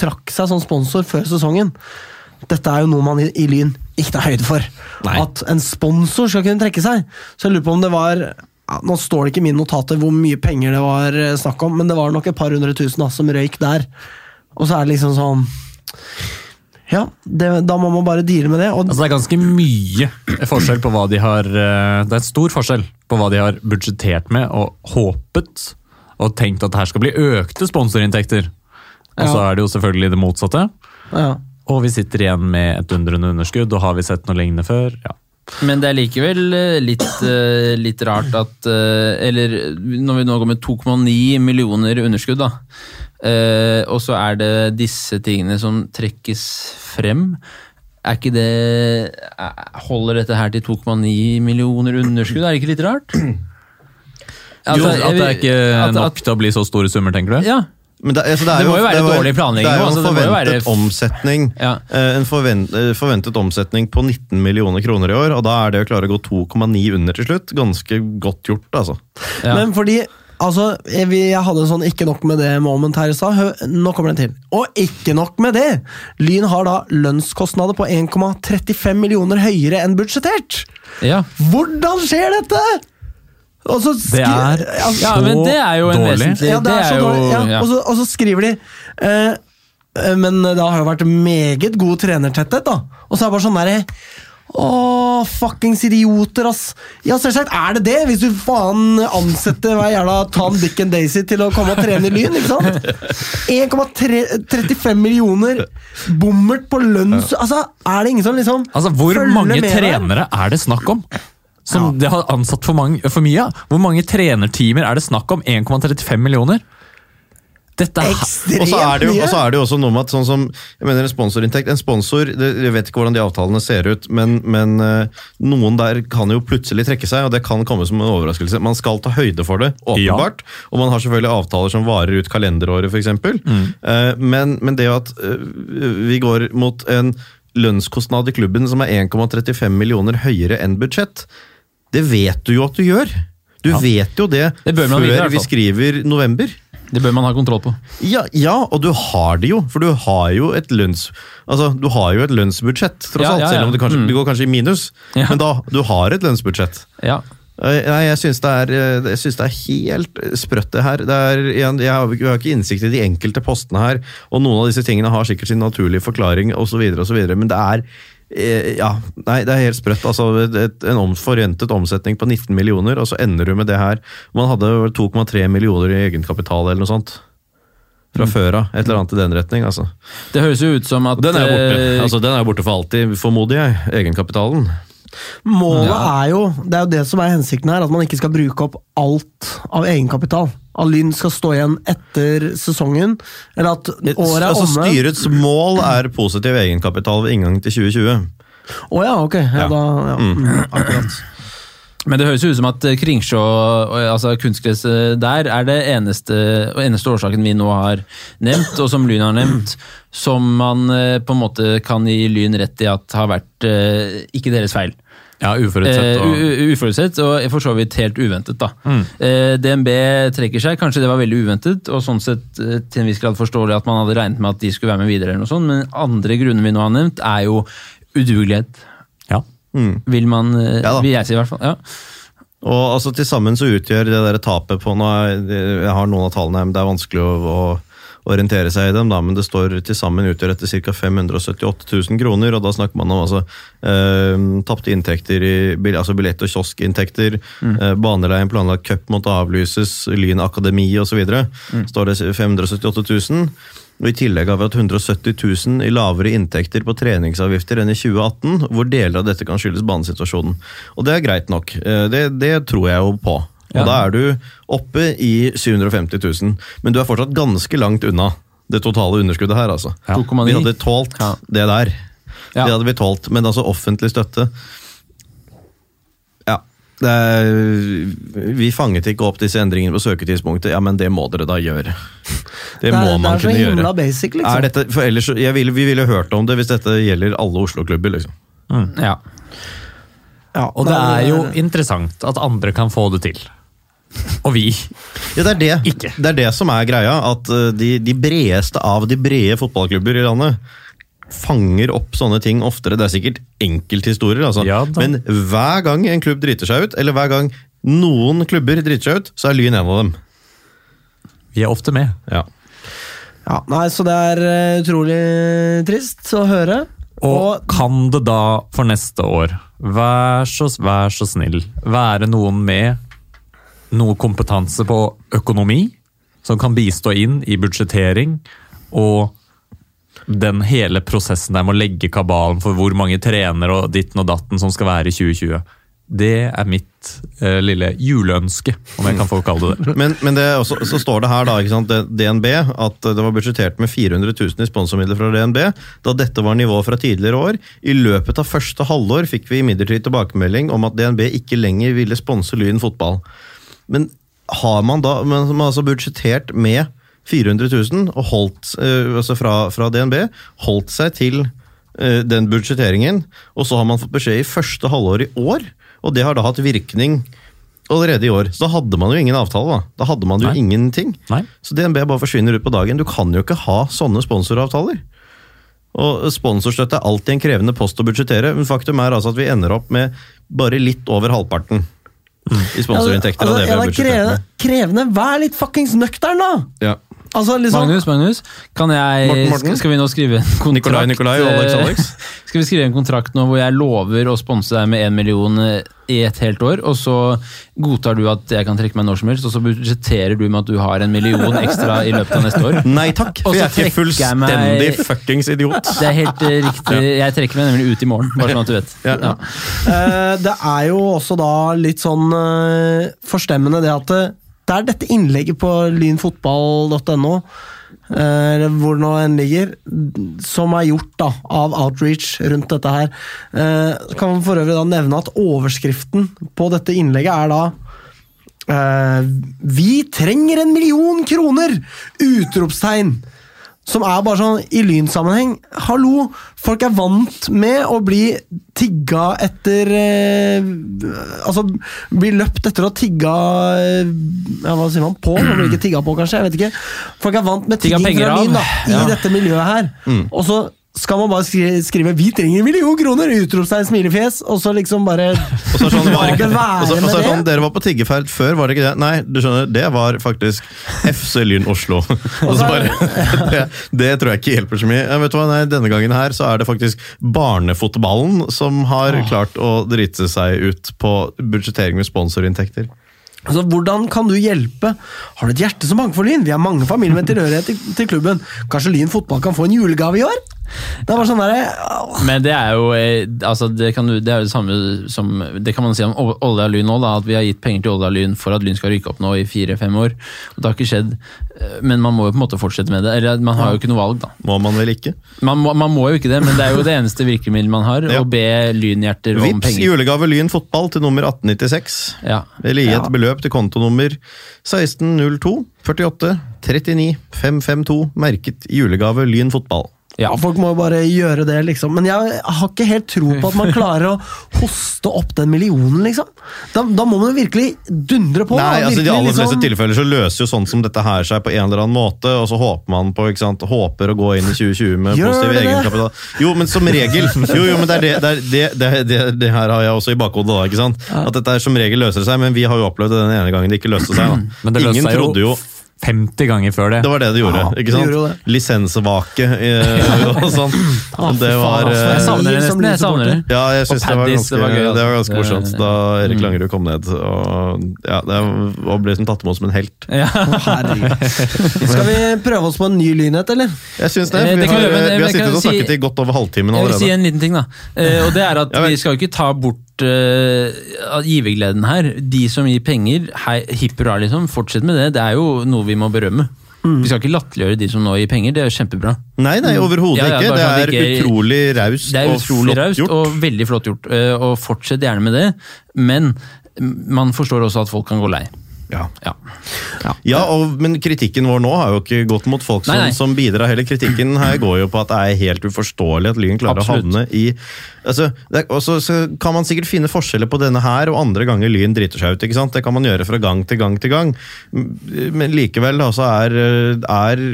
trakk seg som sponsor før sesongen. Dette er jo noe man i, i Lyn ikke tar høyde for. Nei. At en sponsor skal kunne trekke seg. Så jeg lurer på om det var ja, Nå står det ikke i mine notater hvor mye penger det var eh, snakk om, men det var nok et par hundre tusen da, som røyk der. Og så er det liksom sånn Ja, det, da må man bare deale med det. Altså Det er ganske mye forskjell på hva de har eh, Det er en stor forskjell på hva de har budsjettert med og håpet og tenkt at her skal bli økte sponsorinntekter. Og så Ja. er det jo selvfølgelig det motsatte. ja. Og vi sitter igjen med et undrende underskudd, og har vi sett noe lignende før? Ja. Men det er likevel eh, litt, eh, litt rart at eh, Eller når vi nå går med 2,9 millioner underskudd, da. Og så er det disse tingene som trekkes frem. Er ikke det er- Holder dette her til 2,9 millioner underskudd? Er det ikke litt rart? Jo, Altså, at det er ikke nok til å bli så store summer, tenker du? Ja. Men det, altså, det, er Det må jo være det var- dårlig planlegging Det er jo en altså forventet være- omsetning Ja. eh, En forvent, eh, forventet omsetning på 19 millioner kroner i år, og da er det å klare å gå 2,9 under til slutt ganske godt gjort, altså. Ja. Men fordi Altså, jeg, jeg hadde en sånn ikke nok med det moment her i stad. Nå kommer den til. Og ikke nok med det! Lyn har da lønnskostnader på 1,35 millioner høyere enn budsjettert! ja. Hvordan skjer dette?! Og så Det er så ja, men det er jo en dårlig. vesentlig ja, det er så dårlig. Ja, ja. og, så, og så skriver de eh, eh, Men det har jo vært meget god trenertetthet, da. Og så er det bare sånn derre Åh, fuckings idioter, ass! Ja, selvsagt er det det, hvis du faen ansetter hver jævla Tom, Dick and Daisy til å komme og trene i Lyn, ikke sant? 1,35 millioner bommert på lønns... Altså, er det ingen som liksom Altså, Hvor mange med der? trenere er det snakk om? Som de har ansatt for, mange, for mye av? Hvor mange trenerteamer er det snakk om? 1,35 millioner? Dette er Ekstremt Og så er det jo, mye! og så er det jo også noe med at sånn som jeg mener en sponsorinntekt En sponsor, det, Jeg vet ikke hvordan de avtalene ser ut, men, men eh, noen der kan jo plutselig trekke seg, og det kan komme som en overraskelse. Man skal ta høyde for det, åpenbart. Og man har selvfølgelig avtaler som varer ut kalenderåret, f.eks. Mm. men, men det at eh, vi går mot en lønnskostnad i klubben som er 1,35 millioner høyere enn budsjett, det vet du jo at du gjør. Du vet jo det, Det før hvert vi skriver november. Det bør man ha kontroll på. Ja, ja, og du har det jo, for du har jo et lønns... Altså, du har jo et lønnsbudsjett, tross Ja, alt, ja, ja. selv om det, kanskje, Mm. det går kanskje i minus. Ja. Men da, du har et lønnsbudsjett. Ja. Eh, Nei, jeg syns det, eh, det er helt sprøtt, det her. Det er, jeg, jeg har ikke innsikt i de enkelte postene her, og noen av disse tingene har sikkert sin naturlige forklaring, osv., men det er ja, nei, det er helt sprøtt. Altså, et, en om, forventet omsetning på 19 millioner, og så ender du med det her. Man hadde vel 2,3 millioner i egenkapital eller noe sånt. Fra før av. Et eller annet i den retning. altså. Det høres jo ut som at Den er borte. eh, Altså, den er borte for alltid, formoder jeg. Egenkapitalen. Målet Ja. er jo, det er jo det som er hensikten her, at man ikke skal bruke opp alt av egenkapital. At Lyn skal stå igjen etter sesongen, eller at året er altså, omme. Styrets mål er positiv egenkapital ved inngang til 2020. Å ja, ok. Ja, Ja. Da, ja. Mm, akkurat. Men det høres jo ut som at Kringsjå, altså kunstgresset der, er det eneste, eneste årsaken vi nå har nevnt, og som Lyn har nevnt, som man eh, på en måte kan gi Lyn rett i at har vært eh, ikke deres feil. Ja, uforutsett. Eh, Og, u- u- uforutsett, og for så vidt helt uventet, da. Eh, DNB trekker seg, kanskje det var veldig uventet, og sånn sett uh, til en viss grad forståelig at man hadde regnet med at de skulle være med videre, eller noe sånt, men andre grunner vi nå har nevnt, er jo udugelighet. ja. Vil man Ja da. Vil jeg si, i hvert fall. Ja. Og altså Til sammen så utgjør det der tapet på nå Jeg har noen av tallene men det er vanskelig å, å orientere seg i dem, da, men det står til sammen utgjør dette ca. 578 000 kroner. og Da snakker man om altså, eh, tapte inntekter i bil- altså billett- og kioskinntekter. Eh, baneleien planlagt cup måtte avlyses, Lyn akademi osv. Mm. står det 578 000. Og I tillegg har vi hatt 170 000 i lavere inntekter på treningsavgifter enn i 2018, hvor deler av dette kan skyldes banesituasjonen. Og det er greit nok. Eh, Det, det tror jeg jo på. Og Ja. Da er du oppe i 750 000, men du er fortsatt ganske langt unna det totale underskuddet her. altså. Ja. 2,9. Vi hadde tålt Ja. det der. Ja. Det hadde vi tålt, men altså offentlig støtte Ja. Det er, vi fanget ikke opp disse endringene på søketidspunktet. Ja, men det må dere da gjøre. Det, må er, man det er så kunne himla gjøre. basic, liksom. Er dette, for ellers, jeg ville, vi ville hørt om det hvis dette gjelder alle Oslo-klubber. liksom. Ja. ja, og det er jo interessant at andre kan få det til. Og vi. Ja, det er det. Ikke. Det er det som er greia. At uh, de, de bredeste av de brede fotballklubber i landet fanger opp sånne ting oftere. Det er sikkert enkelthistorier, altså. Ja men hver gang en klubb driter seg ut, eller hver gang noen klubber driter seg ut, så er Lyn en av dem. Vi er ofte med. Ja. Ja, nei, så det er eh, utrolig trist å høre. Og kan det da for neste år, vær så, vær så snill, være noen med noe kompetanse på økonomi, som kan bistå inn i budsjettering og den hele prosessen der med å legge kabalen for hvor mange trenere og ditten og datten som skal være i 2020. Det er mitt eh, lille juleønske, om jeg kan få kalle det det. Men, men det også, så står det her da, sant, DNB at det var budsjettert med 400 000 i sponsormidler fra DNB, da dette var nivået fra tidligere år. I løpet av første halvår fikk vi imidlertid tilbakemelding om at DNB ikke lenger ville sponse Lyn fotball. Men har man da men man har altså budsjettert med 400 000 og holdt, eh, altså fra, fra DNB, holdt seg til eh, den budsjetteringen, og så har man fått beskjed i første halvår i år, og det har da hatt virkning allerede i år. Så da hadde man jo ingen avtale, da. Da hadde man jo Nei. ingenting. Nei. Så DNB bare forsvinner ut på dagen. Du kan jo ikke ha sånne sponsoravtaler. Og Sponsorstøtte er alltid en krevende post å budsjettere, men faktum er altså at vi ender opp med bare litt over halvparten i sponsorinntekter vi ja, det er krevende, krevende. Vær litt fuckings nøktern, da! Ja. Altså, liksom, Magnus, Magnus, kan jeg, Morten, Morten? Skal, vi nå skrive en kontrakt? Nikolai, Nikolai og Alex, Alex? Skal vi skrive en kontrakt nå hvor jeg lover å sponse deg med én million eh, i et helt år, og så godtar du at jeg kan trekke meg når som helst, og så budsjetterer du med at du har en million ekstra i løpet av neste år? Nei takk, for jeg er ikke trekker meg- fullstendig fuckings idiot. Det er helt eh, riktig. Jeg trekker meg nemlig ut i morgen, bare sånn at du vet. Ja. Ja. Eh, det er jo også da litt sånn forstemmende det at det, det er dette innlegget på lynfotball.no, eh, det hvor nå enn ligger, som er gjort da, av Outreach rundt dette her. Eh, kan man for øvrig da nevne at overskriften på dette innlegget er da eh, Vi trenger en million kroner! Utropstegn! Som er bare sånn i lynsammenheng. Hallo! Folk er vant med å bli tigga etter eh, Altså bli løpt etter å tigga eh, ja, Hva sier man? På? Man blir ikke tigga på, kanskje? Jeg vet ikke. Folk er vant med tigging fra lyn da, i Ja. dette miljøet her. Og så skal man bare skrive, skrive 'Vi trenger en million kroner!' Utropstegn, smilefjes, og så liksom bare Og så sånn, var ikke, og så, og så sånn. Dere var på tiggeferd før, var det ikke det? Nei, du skjønner, det var faktisk FC Lyn Oslo. Og så bare, det, det tror jeg ikke hjelper så mye. Ja, vet du hva, nei, Denne gangen her så er det faktisk barnefotballen som har klart å drite seg ut på budsjettering med sponsorinntekter. Altså, Hvordan kan du hjelpe? Har du et hjerte som banker for Lyn? Vi har mange familier med tilhørighet til, til klubben. Kanskje Lyn fotball kan få en julegave i år? Det er bare sånn der, Men det er jo eh, altså det, kan det er jo det samme som Det kan man si om Ol- Olja Lyn nå, at vi har gitt penger til Olja Lyn for at Lyn skal rykke opp nå i fire-fem år. Og Det har ikke skjedd, men man må jo på en måte fortsette med det. Eller Man har jo ikke noe valg, da. Må man vel ikke? Man må, man må jo ikke det, men det er jo det eneste virkemiddelet man har. Ja. Å be lynhjerter om Vips penger. julegave Lyn fotball til nummer 1896. Ja. Eller gi et Ja. beløp til kontonummer 1602 48 39 552, merket julegave Lyn fotball. Ja. Ja, Folk må jo bare gjøre det, liksom. Men jeg har ikke helt tro på at man klarer å hoste opp den millionen, liksom. Da, da må man jo virkelig dundre på. Nei, altså I de aller fleste liksom- tilfeller så løser jo sånn som dette her seg på en eller annen måte, og så håper man på, ikke sant, håper å gå inn i 2020 med Gjør positiv egenkapital. Jo, men som regel Jo, jo, men det er det, det, er det, det, her har jeg også i bakhodet, da, ikke sant? At dette her som regel løser seg, men vi har jo opplevd det den ene gangen det ikke løste seg. da. Men det Ingen seg trodde jo 50 ganger før det. Det var det det gjorde. Ja, ikke sant? gjorde. Lisensvake eh, og sånn. Ah, det faen, var altså. eh, Jeg savner det nesten. Jeg savner det. ja, jeg synes det var, ganske, det var gøy, altså. det var ganske morsomt da Erik Mm. Langerud kom ned. Og, ja, det var- ble som tatt imot som en helt. Ja. Herregud. Skal vi prøve oss på en ny lynhet, eller? Jeg synes det. Eh, det Vi har, vi vi har sittet og si- snakket i godt over halvtimen Jeg vil si en liten ting, da. Eh, og det er at Ja. Vi skal jo ikke ta bort eh, givergleden her. De som gir penger, hei, hipp hurra, liksom. Fortsett med det. Det er jo noe vi må berømme. Vi skal ikke latterliggjøre de som nå gir penger. Det er jo kjempebra. Nei, nei, overhodet Ja, ja, ikke. Det sånn er ikke- utrolig raust og flott raust gjort. og veldig flott gjort. eh, Og fortsett gjerne med det. Men mm, man forstår også at folk kan gå lei. Ja. Ja. Ja, og, men kritikken vår nå har jo ikke gått mot folk som, Nei, nei. som bidrar. Heller kritikken her går jo på at det er helt uforståelig at Lyn klarer Absolutt. å havne i altså, det er, Og så kan man sikkert finne forskjeller på denne her og andre ganger Lyn driter seg ut. ikke sant? Det kan man gjøre fra gang til gang til gang. Men likevel da, så er, er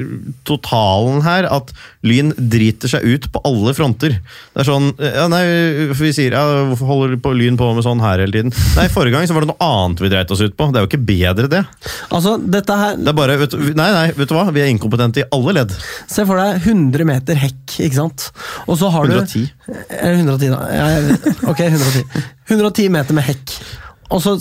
totalen her at Lyn driter seg ut på alle fronter. Det er sånn ja, nei, Vi sier ja, hvorfor holder på Lyn på med sånn her hele tiden? Nei, Forrige gang så var det noe annet vi dreit oss ut på. Det er jo ikke bedre, det. Altså, dette her Det er bare, vet, nei, nei, vet du hva? Vi er inkompetente i alle ledd. Se for deg 100 meter hekk, ikke sant? Og så har 110. du Eller 110, da. Ja, jeg. Ok, 110. 110 meter med hekk. Og så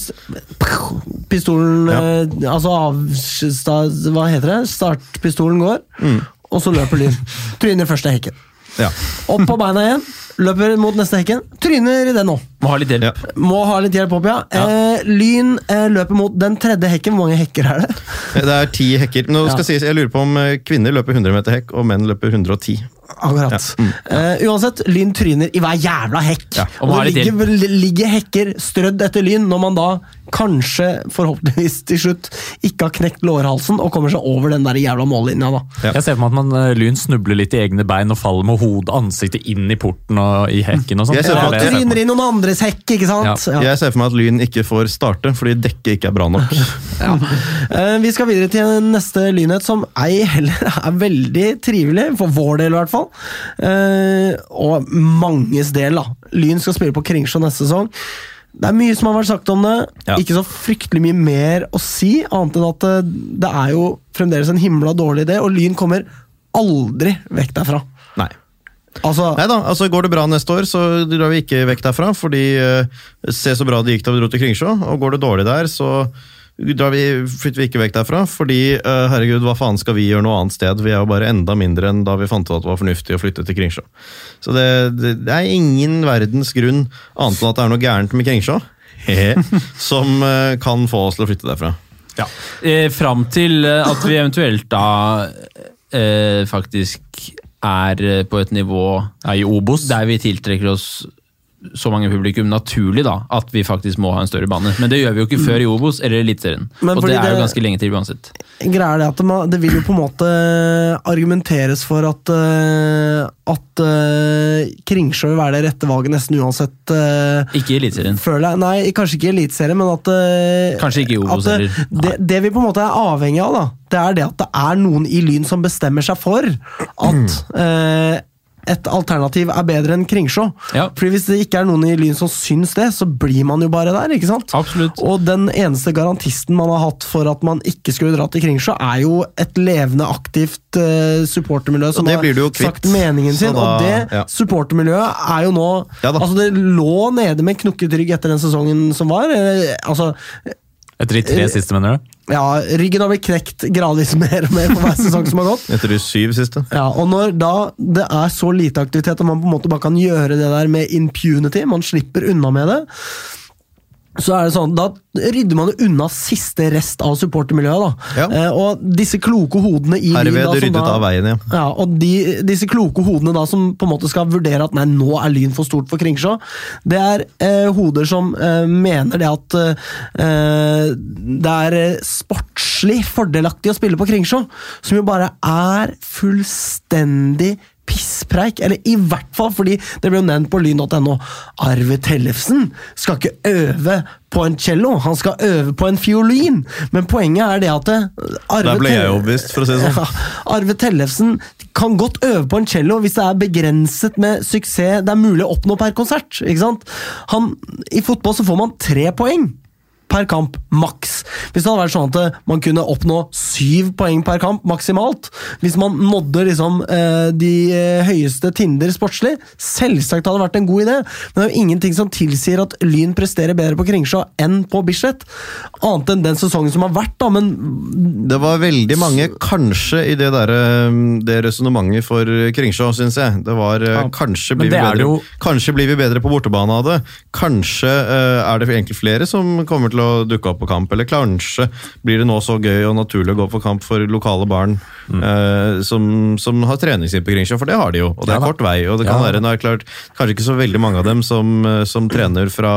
pistolen Ja. eh, Altså avstad... Hva heter det? Startpistolen går. Mm. og så løper Lyn. Tryner første hekken. Ja. Opp på beina igjen, løper mot neste hekken. Tryner i den òg. Må ha litt hjelp. Ja. Må ha litt hjelp opp, ja. Eh, lyn eh, løper mot den tredje hekken. Hvor mange hekker er det? Det er ti hekker. Nå skal Ja. sies, jeg lurer på om eh, kvinner løper 100 meter hekk, og menn løper 110. Akkurat. Eh, uansett, Lyn tryner i hver jævla hekk. Ja, og og det ligger, ligger hekker strødd etter Lyn når man da kanskje, forhåpentligvis til slutt, ikke har knekt lårhalsen og kommer seg over den der jævla mållinja. da. Ja. Jeg ser for meg at man eh, Lyn snubler litt i egne bein og faller med hodet ansiktet inn i porten og i hekken og sånn. Jeg ser Ja, for meg at- er ser for meg. tryner i noen andres hekk, ikke sant? Ja. Jeg ser for meg at Lyn ikke får starte, fordi dekket ikke er bra nok. Ja. Eh, Vi skal videre til neste lynhet, som ei heller er veldig trivelig, for vår del i hvert fall. Eh, Og manges del, da. Lyn skal spille på Kringsjå neste sesong. Det er mye som har vært sagt om det. Ja. Ikke så fryktelig mye mer å si, annet enn at eh, det er jo fremdeles en himla dårlig idé, og Lyn kommer aldri vekk derfra. Nei. Altså, Nei da, altså Går det bra neste år, så drar vi ikke vekk derfra. fordi uh, Se så bra det gikk da vi dro til Kringsjå. Og går det dårlig der, så drar vi, flytter vi ikke vekk derfra. Fordi eh, herregud, hva faen skal vi gjøre noe annet sted? Vi er jo bare enda mindre enn da vi fant ut at det var fornuftig å flytte til Kringsjå. Så det, det, det er ingen verdens grunn, annet enn at det er noe gærent med Kringsjå, som eh, kan få oss til å flytte derfra. Eh, fram til eh, at vi eventuelt da eh, faktisk er eh, på et nivå Ja, I Obos. der vi tiltrekker oss så mange publikum naturlig da, at vi faktisk må ha en større bane. Men det gjør vi jo ikke før i Obos eller Eliteserien. Og det er jo ganske lenge til uansett. greia er det at man, det vil jo på en måte argumenteres for at eh, at eh, Kringsjå vil være det rette valget nesten uansett. eh, Ikke i Eliteserien. Nei, kanskje ikke i Eliteserien, men at Kanskje ikke i Obos heller. Det, det vi på en måte er avhengig av, da, det er det at det er noen i Lyn som bestemmer seg for at eh, et alternativ er bedre enn Kringsjå. Ja. Fordi Hvis det ikke er noen i Lyn som syns det, så blir man jo bare der. ikke sant? Absolutt. Og den eneste garantisten man har hatt for at man ikke skulle dra til Kringsjå, er jo et levende, aktivt uh, supportermiljø som har sagt meningen sin. Da- og det ja. supportermiljøet er jo nå Ja. Altså Det lå nede med knukket rygg etter den sesongen som var. Uh, altså Etter de tre siste, mener du? Ja, Ryggen har blitt knekt gradvis mer og mer for hver sesong som har gått. Etter de syv siste. Ja, og når da det er så lite aktivitet og man på en måte bare kan gjøre det der med impunity, man slipper unna med det, så er det sånn, da rydder man unna siste rest av supportermiljøet. da. Ja. Eh, og disse kloke hodene i Lyn Herved da, ryddet da- av veien, ja. Ja, og de, disse kloke hodene da som på en måte skal vurdere at nei, nå er Lyn for stort for Kringsjå, det er eh, hoder som eh, mener det at eh, det er eh, sportslig fordelaktig å spille på Kringsjå, som jo bare er fullstendig pisspreik, eller i hvert fall fordi det ble jo nevnt på lyn.no. Arve Tellefsen skal ikke øve på en cello, han skal øve på en fiolin. Men poenget er det at eh, Arve Der ble jeg overbevist, for å si det sånn. ja, Arve Tellefsen kan godt øve på en cello hvis det er begrenset med suksess det er mulig å oppnå per konsert. ikke sant? Han, I fotball så får man tre poeng per kamp, maks. Hvis det hadde vært sånn at man kunne oppnå syv poeng per kamp maksimalt, hvis man nådde liksom eh, de eh, høyeste tinder sportslig, selvsagt hadde det vært en god idé, men det er jo ingenting som tilsier at Lyn presterer bedre på Kringsjå enn på Bislett, annet enn den sesongen som har vært, da, men Det var veldig mange kanskje i det, der, eh, det resonnementet for Kringsjå, syns jeg. Det var Ja. kanskje, blir det bedre, kanskje blir vi bedre på bortebane av det. Kanskje er det egentlig flere som kommer til å dukke opp på kamp. Eller kanskje blir det nå så gøy og naturlig å gå på kamp for lokale barn eh, som, som har treningstid på Kringsjå, for det har de jo. Og det er ja, kort vei. og det kan Ja. være, det er klart, Kanskje ikke så veldig mange av dem som, eh, som trener fra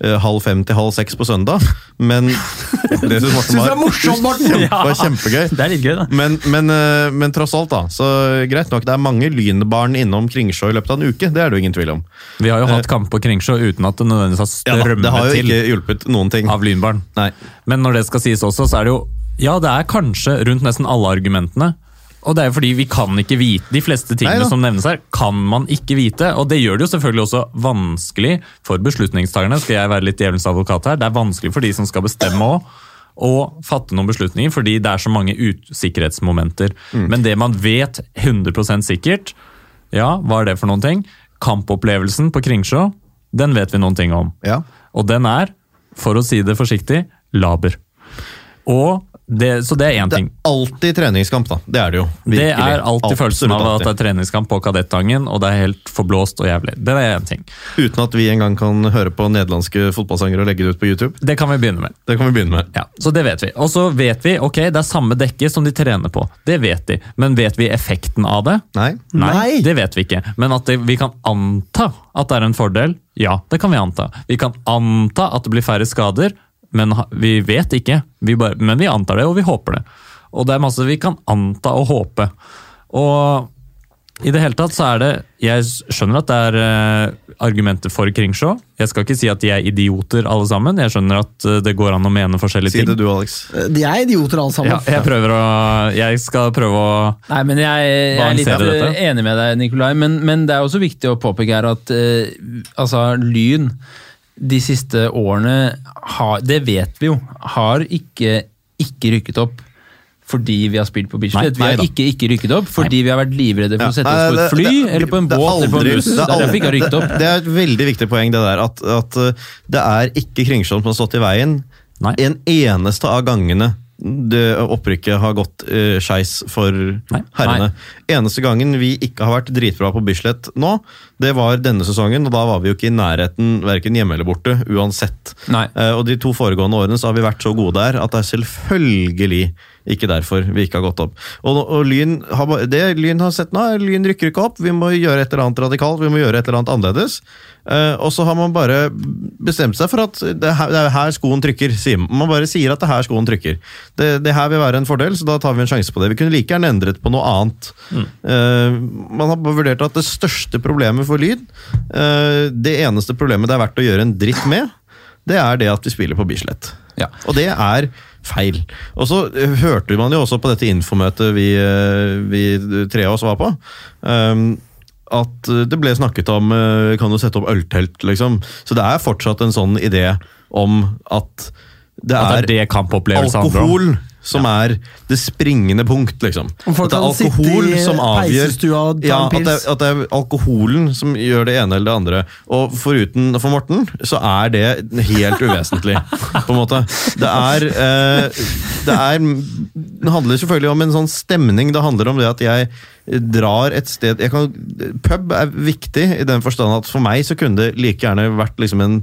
eh, halv fem til halv seks på søndag, men det synes Morten var, morsomt, Morten! Det var kjempegøy. Det er litt gøy, da. Men, men, eh, men tross alt, da. Så greit nok, det er mange lynbarn innom Kringsjå i løpet av en uke. Det er det jo ingen tvil om. Vi har jo hatt kamp på Kringsjå uten at det nødvendigvis har strømmet til. Ja, det har jo ikke hjulpet noen ting. Av lynbarn. Nei. Men når det skal sies også, så er det jo Ja, det er kanskje rundt nesten alle argumentene. Og det er jo fordi vi kan ikke vite De fleste tingene Neida. som nevnes her, kan man ikke vite. Og det gjør det jo selvfølgelig også vanskelig for beslutningstakerne. Skal jeg være litt djevelens advokat her? Det er vanskelig for de som skal bestemme òg. Å fatte noen beslutninger, fordi det er så mange usikkerhetsmomenter. Men det man vet 100% sikkert, ja, hva er det for noen ting? Kampopplevelsen på Kringsjå, den vet vi noen ting om. Ja. Og den er, for å si det forsiktig, laber. Og Det, så det er én Det er alltid treningskamp, da. Det er det jo. Det er alltid følelsen av Absolutt at det er treningskamp på Kadettangen, og det er helt forblåst og jævlig. Det er én ting. Uten at vi engang kan høre på nederlandske fotballsangere og legge det ut på YouTube. Det kan vi begynne med. Det kan vi begynne med. Ja, Så det vet vi. Og så vet vi ok, det er samme dekke som de trener på. Det vet de. Men vet vi effekten av det? Nei? Nei. det vet vi ikke. Men at det, vi kan anta at det er en fordel, ja, det kan vi anta. Vi kan anta at det blir færre skader, men vi vet ikke. Vi bare, men vi antar det, og vi håper det. Og det er masse vi kan anta og håpe. Og i det hele tatt så er det Jeg skjønner at det er eh, argumenter for Kringsjå. Jeg skal ikke si at de er idioter alle sammen. Jeg skjønner at eh, det går an å mene forskjellige ting. Si ting. det du, Alex. De er idioter alle sammen. Ja, jeg prøver å Jeg skal prøve å Nei, men jeg, jeg er litt dette. eh, enig med deg, Nikolai. Men, men det er også viktig å påpeke her at uh, altså, Lyn de siste årene har Det vet vi jo. Har ikke, ikke rykket opp fordi vi har spilt på Bislett. Vi har nei ikke ikke rykket opp fordi vi har vært livredde for å sette oss på et fly det- eller på en båt aldri, eller på en buss. Det er aldri- vi ikke har rykket opp. Det er et veldig viktig poeng, det der, at, at uh, det er ikke Kringsjå som har stått i veien Nei. en eneste av gangene det opprykket har gått uh, skeis for herrene. Eneste gangen vi ikke har vært dritbra på Bislett nå, det var denne sesongen, og da var vi jo ikke i nærheten verken hjemme eller borte, uansett. Nei. Eh, og de to foregående årene så har vi vært så gode der at det er selvfølgelig ikke derfor vi ikke har gått opp. Og, og Lyn har, det Lyn har sett nå, er Lyn rykker ikke opp. Vi må gjøre et eller annet radikalt, vi må gjøre et eller annet annerledes. Eh, og så har man bare bestemt seg for at det er, her, det er her skoen trykker. Sier man. bare sier at det er her skoen trykker. Det, det her vil være en fordel, så da tar vi en sjanse på det. Vi kunne like gjerne endret på noe annet. Eh, man har bare vurdert at det største problemet for Lyn, eh, det eneste problemet det er verdt å gjøre en dritt med, det er det at vi spiller på Bislett. Ja. Og det er feil. Og så eh, hørte man jo også på dette infomøtet vi, eh, vi tre av oss var på. um, at eh, det ble snakket om Kan du sette opp øltelt, liksom? Så det er fortsatt en sånn idé om at det At er, det er det alkohol som er det springende punkt, liksom. At det er alkohol som avgjør ja, at det, er- at det er alkoholen som gjør det ene eller det andre. Og foruten for Morten, så er det helt uvesentlig, på en måte. Det er, eh, det er Det handler selvfølgelig om en sånn stemning. Det handler om det at jeg drar et sted jeg kan, Pub er viktig i den forstand at for meg så kunne det like gjerne vært liksom en,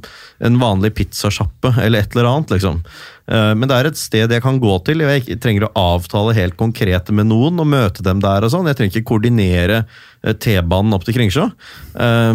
en vanlig pizzasjappe eller et eller annet. liksom. Eh, Men det er et sted jeg kan gå til. Jeg trenger å avtale helt konkret med noen og møte dem der. og sånn. Jeg trenger ikke koordinere T-banen opp til Kringsjå. Eh,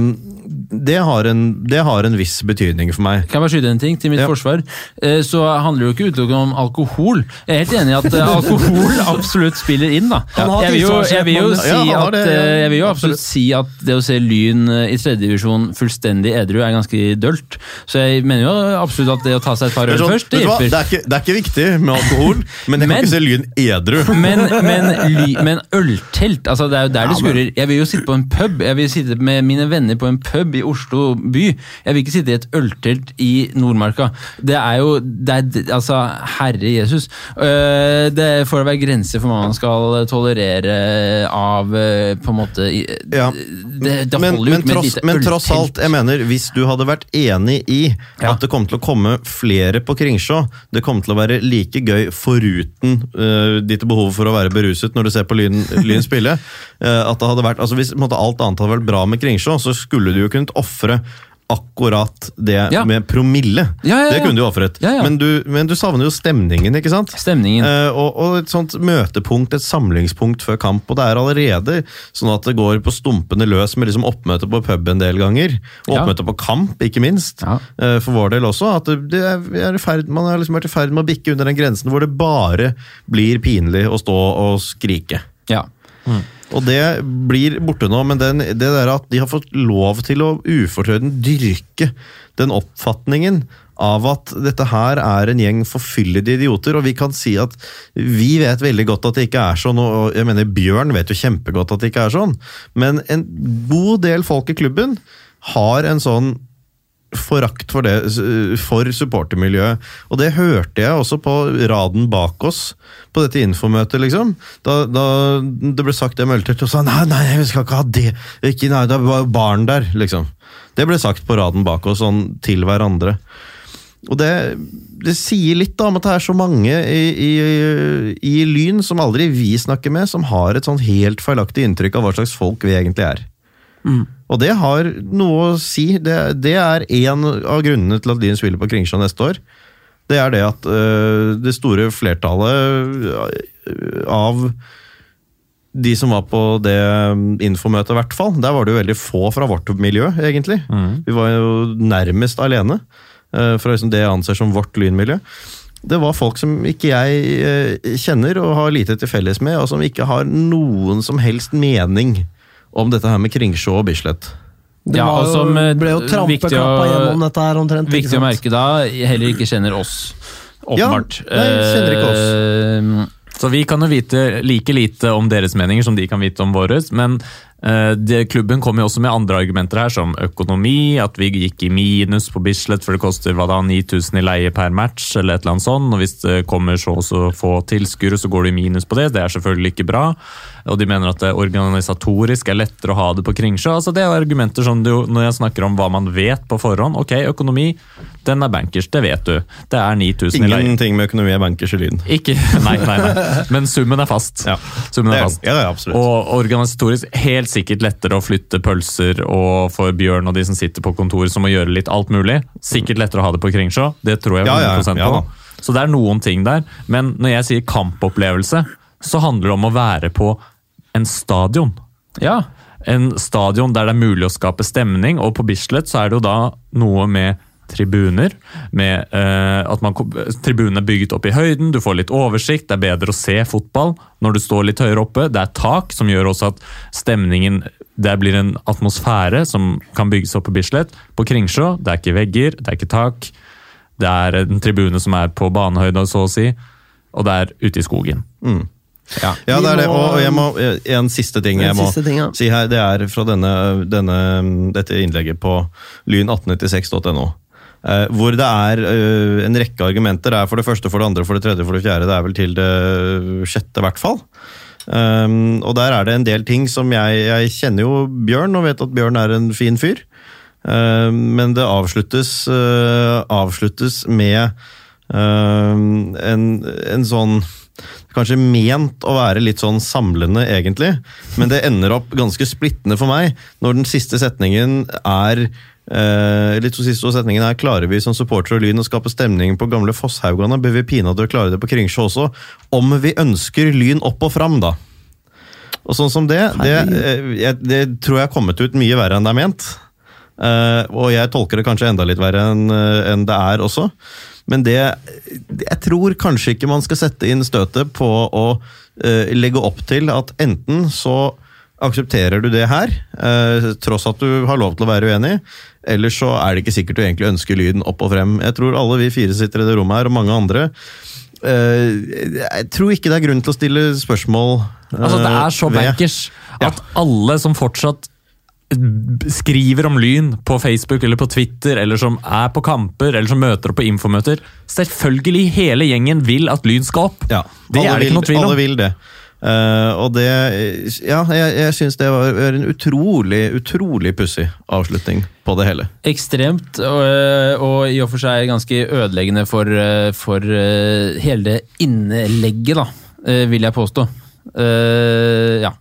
Det har, en, det har en viss betydning for meg. Kan jeg bare skyte en ting til mitt Ja. forsvar? Eh, Så handler det jo ikke utelukkende om alkohol. Jeg er helt enig i at eh, alkohol absolutt spiller inn, da. Jeg vil jo, jeg vil jo, si, at, eh, jeg vil jo absolutt. si at det å se Lyn eh, i tredjedivisjon fullstendig edru er ganske dølt. Så jeg mener jo absolutt at det å ta seg et par øl sånn, først, det hjelper. det, er ikke, det er ikke viktig med alkohol, men jeg kan Men- ikke se Lyn edru. Men, men, ly, men øltelt, altså det er jo der det skurrer. Jeg vil jo sitte på en pub, jeg vil sitte med mine venner på en pub i Oslo by. Jeg vil ikke sitte i et øltelt i Nordmarka. Det er jo det er, Altså, herre Jesus. Øh, Det får være grenser for hva man skal tolerere av øh, på en måte Ja. Det, det men, men, tross, men tross alt, jeg mener, hvis du hadde vært enig i Ja. at det kom til å komme flere på Kringsjå, det kom til å være like gøy foruten uh, ditt behov for å være beruset når du ser på Lyn, lyn spille, eh, at det hadde vært, altså Hvis måte, alt annet hadde vært bra med Kringsjå, så skulle du jo kunnet ofre akkurat det Ja. med promille. Ja, ja, ja. Det kunne du ofret. Men, du, men du savner jo stemningen, ikke sant? Stemningen. Eh, og, og et sånt møtepunkt, et samlingspunkt før kamp. Og det er allerede sånn at det går på stumpene løs med liksom oppmøte på pub en del ganger. Og oppmøte på kamp, ikke minst. Eh, for vår del også. At det, er, er ferd, man har liksom vært i ferd med å bikke under den grensen hvor det bare blir pinlig å stå og skrike. Ja. Og det blir borte nå, men den, det der at de har fått lov til å ufortrødent dyrke den oppfatningen av at dette her er en gjeng forfyllede idioter, og vi kan si at vi vet veldig godt at det ikke er sånn, og jeg mener Bjørn vet jo kjempegodt at det ikke er sånn, men en god del folk i klubben har en sånn forakt for det, for supportermiljøet. Og det hørte jeg også på raden bak oss på dette infomøtet, liksom. Da, da det ble sagt det med øltelt, og sa nei, nei, vi skal ikke ha det. Ikke, nei, det var barn der, liksom. Det ble sagt på raden bak oss, sånn til hverandre. Og det, det sier litt da, om at det er så mange i, i, i Lyn som aldri vi snakker med, som har et sånn helt feilaktig inntrykk av hva slags folk vi egentlig er. Og det har noe å si. Det, det er en av grunnene til at Lyn spiller på Kringsjå neste år. Det er det at uh, det store flertallet øh, av de som var på det infomøtet, i hvert fall, der var det jo veldig få fra vårt miljø, egentlig. Vi var jo nærmest alene, uh, fra liksom det jeg anser som vårt lynmiljø. Det var folk som ikke jeg uh, kjenner og har lite til felles med, og som ikke har noen som helst mening om dette her med Kringsjå og Bislett. Det Ja, var og som, eh, ble jo trampekappa gjennom dette her omtrent. Viktig å merke da, heller ikke kjenner oss. Åpenbart. nei, kjenner ikke oss. Eh, Så vi kan jo vite like lite om deres meninger som de kan vite om våre, men eh, det, klubben kommer jo også med andre argumenter her, som økonomi, at vi gikk i minus på Bislett for det koster hva da, 9000 i leie per match, eller et eller annet sånt, og hvis det kommer så og så få tilskuere, så går det i minus på det. Det er selvfølgelig ikke bra. Og de mener at det organisatorisk er lettere å ha det på Kringsjå. Altså, det er argumenter som du, når jeg snakker om hva man vet på forhånd. Ok, økonomi, den er bankers, det vet du. Det er 9000 i leie. Ingenting med økonomi er bankers i Lyden. Ikke, nei, nei, nei. Men summen er fast. Ja. Summen er er- fast. ja, ja, absolutt. Og organisatorisk helt sikkert lettere å flytte pølser og for Bjørn og de som sitter på kontor som må gjøre litt alt mulig. Sikkert lettere å ha det på Kringsjå. Det tror jeg Ja, ja, 100 ja på. Så det er noen ting der. Men når jeg sier kampopplevelse, så handler det om å være på en stadion. ja. En stadion der det er mulig å skape stemning, og på Bislett så er det jo da noe med tribuner. Med eh, at man, Tribunene er bygget opp i høyden, du får litt oversikt, det er bedre å se fotball når du står litt høyere oppe. Det er tak som gjør også at stemningen Det blir en atmosfære som kan bygges opp på Bislett. På Kringsjå det er ikke vegger, det er ikke tak. Det er en tribune som er på banehøyde, så å si. Og det er ute i skogen. Ja. Ja, det er det. Og jeg må, en siste ting jeg må ting, ja. si her. Det er fra denne, denne, dette innlegget på lyn1896.no. Uh, hvor det er uh, en rekke argumenter. Det er for det første, for det andre, for det tredje, for det fjerde. Det er vel til det sjette, i hvert fall. Um, og der er det en del ting som jeg, jeg kjenner jo Bjørn, og vet at Bjørn er en fin fyr. Uh, men det avsluttes, uh, avsluttes med um, en, en sånn Kanskje ment å være litt sånn samlende, egentlig, men det ender opp ganske splittende for meg når den siste setningen er eh, litt så siste setningen er Klarer vi som supportere og Lyn å skape stemning på gamle Fosshaugane, bør vi pinadø klare det på Kringsjå også. Om vi ønsker Lyn opp og fram, da. Og sånn som det, det, det, det tror jeg har kommet ut mye verre enn det er ment. Eh, og jeg tolker det kanskje enda litt verre enn eh, enn det er også. Men det Jeg tror kanskje ikke man skal sette inn støtet på å eh, legge opp til at enten så aksepterer du det her, eh, tross at du har lov til å være uenig, eller så er det ikke sikkert du egentlig ønsker lyden opp og frem. Jeg tror alle vi fire sitter i det rommet her, og mange andre. eh, jeg tror ikke det er grunn til å stille spørsmål eh, Altså, det er så bankers at alle som fortsatt skriver om Lyn på Facebook eller på Twitter, eller som er på kamper, eller som møter opp på infomøter Selvfølgelig, hele gjengen vil at Lyn skal opp. Ja, Det er det ikke noe tvil om. Alle vil det. Uh, og det Ja, jeg, jeg syns det var en utrolig, utrolig pussig avslutning på det hele. Ekstremt, og, og i og for seg ganske ødeleggende for, eh, for eh, hele det innlegget, da, eh, vil jeg påstå. Uh, ja.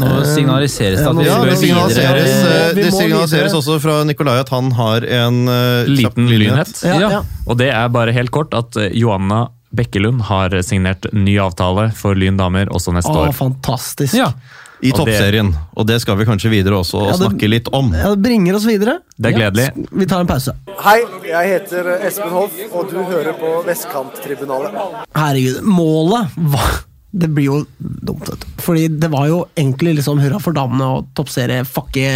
Nå signaliseres det at vi Ja, Ja, bør videre. eh, det signaliseres også fra Nikolai at han har en eh, Liten lynhet. Ja, Ja. ja. Og det er bare helt kort at Johanna Joanna Bekkelund har signert ny avtale for Lyn damer også neste Åh, år. fantastisk. Ja. I toppserien. Og det skal vi kanskje videre også og Ja, det- snakke litt om. Ja, det bringer oss videre. Det er gledelig. Vi tar en pause. Hei, jeg heter Espen Hoff, og du hører på Vestkanttribunalet. Herregud, målet var Det blir jo dumt, vet du. Fordi det var jo egentlig liksom hurra for damene og toppserie, fucke,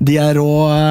de er rå,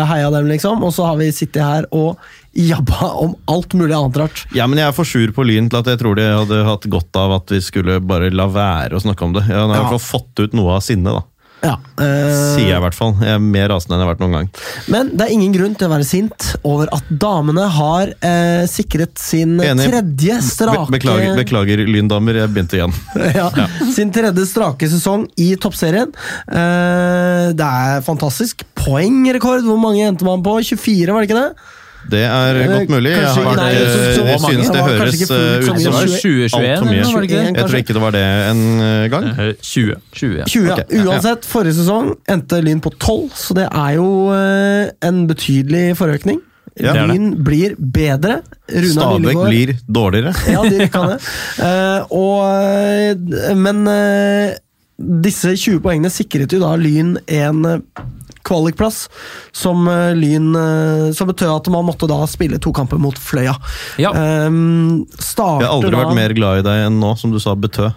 heia dem, liksom. Og så har vi sittet her og jabba om alt mulig annet rart. Ja, men jeg er for sur på Lyn til at jeg tror de hadde hatt godt av at vi skulle bare la være å snakke om det. Jeg har i Ja. hvert fall fått ut noe av sinnet, da. Ja, øh... Sier jeg i hvert fall. Jeg er mer rasende enn jeg har vært noen gang. Men det er ingen grunn til å være sint over at damene har eh, sikret sin Enig. tredje strake beklager, beklager, lyndamer. Jeg begynte igjen. ja, Sin tredje strake sesong i toppserien. Eh, det er fantastisk. Poengrekord! Hvor mange endte man på? 24, var det ikke det? Det er godt mulig. Jeg, har, nei, jeg synes det Det høres eh, ut som Det var 2021, altfor mye. det det? Jeg tror ikke det var det en eh, gang. Eh, 20. 20, ja. 20, ja. Uansett, forrige sesong endte Lyn på 12, så det er jo eh, en betydelig forøkning. Ja. Det det. Lyn blir bedre. Runa Stabæk blir dårligere. Ja, de kan. Eh, og, eh, men eh, disse 20 poengene sikret jo da Lyn en eh, kvalikplass, som eh, Lyn eh, Som betød at man måtte da spille to kamper mot Fløya. Ja. Um, starter Jeg har aldri da vært mer glad i deg enn nå, som du sa, betød.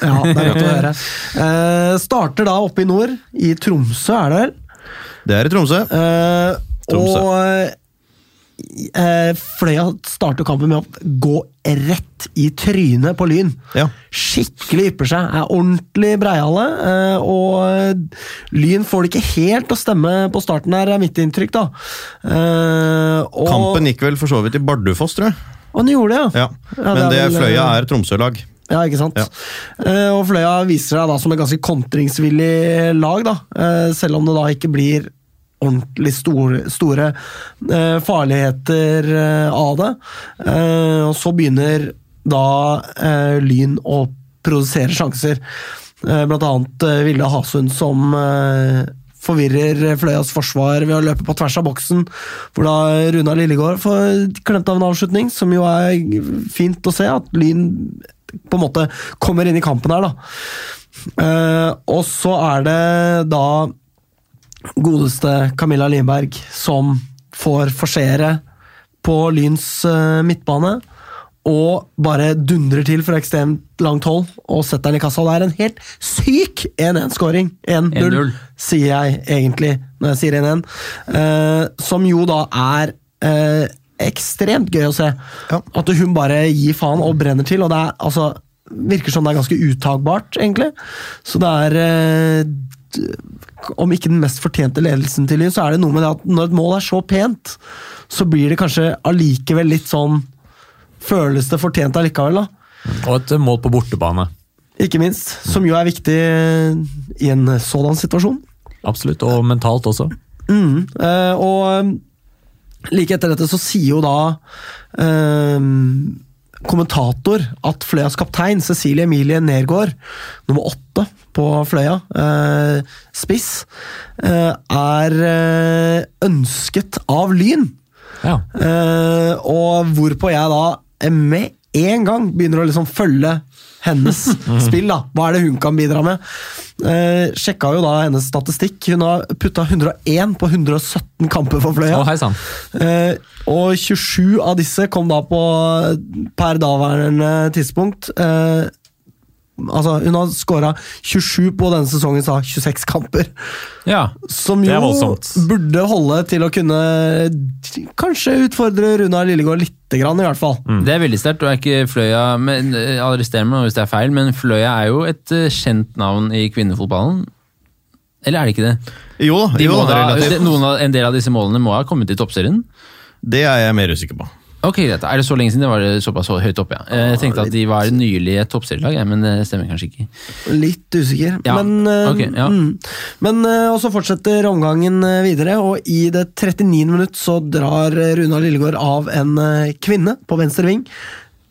Ja, det er godt å høre. Uh, starter da oppe i nord, i Tromsø, er det vel? Det er i Tromsø. Uh, Tromsø. og eh, Fløya starter kampen med å gå rett i trynet på Lyn. Ja. Skikkelig ypper seg. Er ordentlig breiale. eh, og Lyn får det ikke helt å stemme på starten her, er mitt inntrykk. da. Eh, og, Kampen gikk vel for så vidt i Bardufoss, tror jeg. Og den gjorde det, ja. Ja. Ja, Men det er vel, Fløya eh, er Tromsø-lag. Ja, ikke sant? Ja. Og Fløya viser seg da som et ganske kontringsvillig lag, da. Selv om det da ikke blir ordentlig store, store eh, farligheter eh, av det. Eh, og så begynner da Lyn å produsere sjanser. Blant annet Vilde Hasund som forvirrer Fløyas forsvar ved å løpe på tvers av boksen, hvor da Runa Lillegård får klemt av en avslutning, som jo er fint å se, at Lyn på en måte kommer inn i kampen her, da. Og så er det da godeste Camilla Lindberg som får forsere på Lyns eh, midtbane. Og bare dundrer til fra ekstremt langt hold og setter den i kassa. Det er en helt syk 1-1-skåring. 1-0, 1-0. sier jeg egentlig når jeg sier 1-1. Eh, som jo da er eh, ekstremt gøy å se. Ja. At hun bare gir faen og brenner til. Og det er, altså, virker som det er ganske uttagbart, egentlig. Så det er eh, Om ikke den mest fortjente ledelsen til Lyn, så er det noe med det at når et mål er så pent, så blir det kanskje allikevel litt sånn Føles det fortjent allikevel, da. Og et mål på bortebane. Ikke minst. Som jo er viktig i en sådan situasjon. Absolutt. Og mentalt også. Mm, eh, og like etter dette så sier jo da eh, kommentator at Fløyas kaptein, Cecilie Emilie Nergård, nummer åtte på Fløya, eh, spiss, eh, er eh, ønsket av Lyn. Ja. Eh, og hvorpå jeg da med en gang begynner å liksom følge hennes spill. da. Hva er det hun kan bidra med? Eh, sjekka jo da hennes statistikk. Hun har putta 101 på 117 kamper for Fløya. Oh. Eh, og 27 av disse kom da på per daværende tidspunkt. Eh, altså, hun har skåra 27 på denne sesongen, sa 26 kamper. Ja. Som Det er jo burde holde til å kunne kanskje utfordre Runar Lillegård lite grann, i hvert fall. Det er veldig sterkt, og er ikke Fløya men, eh, Arrester meg hvis det er feil, men Fløya er jo et eh, kjent navn i kvinnefotballen. Eller er det ikke det? Jo De jo, da ha, noen av, en del av disse målene må ha kommet i toppserien? Det er jeg mer usikker på. Ok, greit. Er det så lenge siden det var såpass høyt oppe? Ja. Eh, Jeg tenkte at de var nylig et toppserielag, ja, men det stemmer kanskje ikke. Litt usikker. Ja, Men, okay, ja. mm. Men eh, og så fortsetter omgangen eh, videre, og i det 39. minutt så drar Runa Lillegård av en eh, kvinne på venstre ving.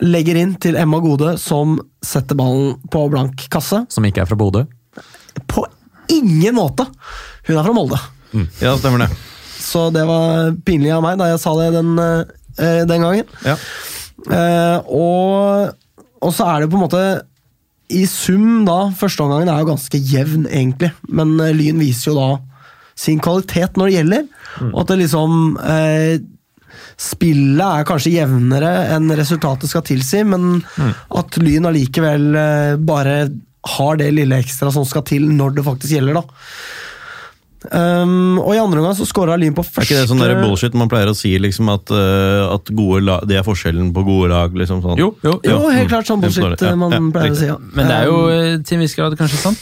Legger inn til Emma Gode, som setter ballen på blank kasse. Som ikke er fra Bodø. På ingen måte! Hun er fra Molde. Ja, stemmer det. Så det var pinlig av meg da jeg sa det den, eh, den gangen. Ja. Eh, og, og så er det på en måte I sum, da, førsteomgangen er jo ganske jevn, egentlig. Men eh, Lyn viser jo da sin kvalitet når det gjelder. Og at det liksom eh, Spillet er kanskje jevnere enn resultatet skal tilsi, men at Lyn allikevel eh, bare har det lille ekstra som skal til når det faktisk gjelder, da. Um, og i andre omgang så skåra Lyn på første Er ikke det sånn der bullshit man pleier å si, liksom at, uh, at gode lag, det er forskjellen på gode lag? liksom sånn. Jo, jo, Jo, helt Mm. klart sånn bullshit dårlig. Ja, man ja, pleier å si. Ja. Men det er jo Um, eh, til en viss grad kanskje sant?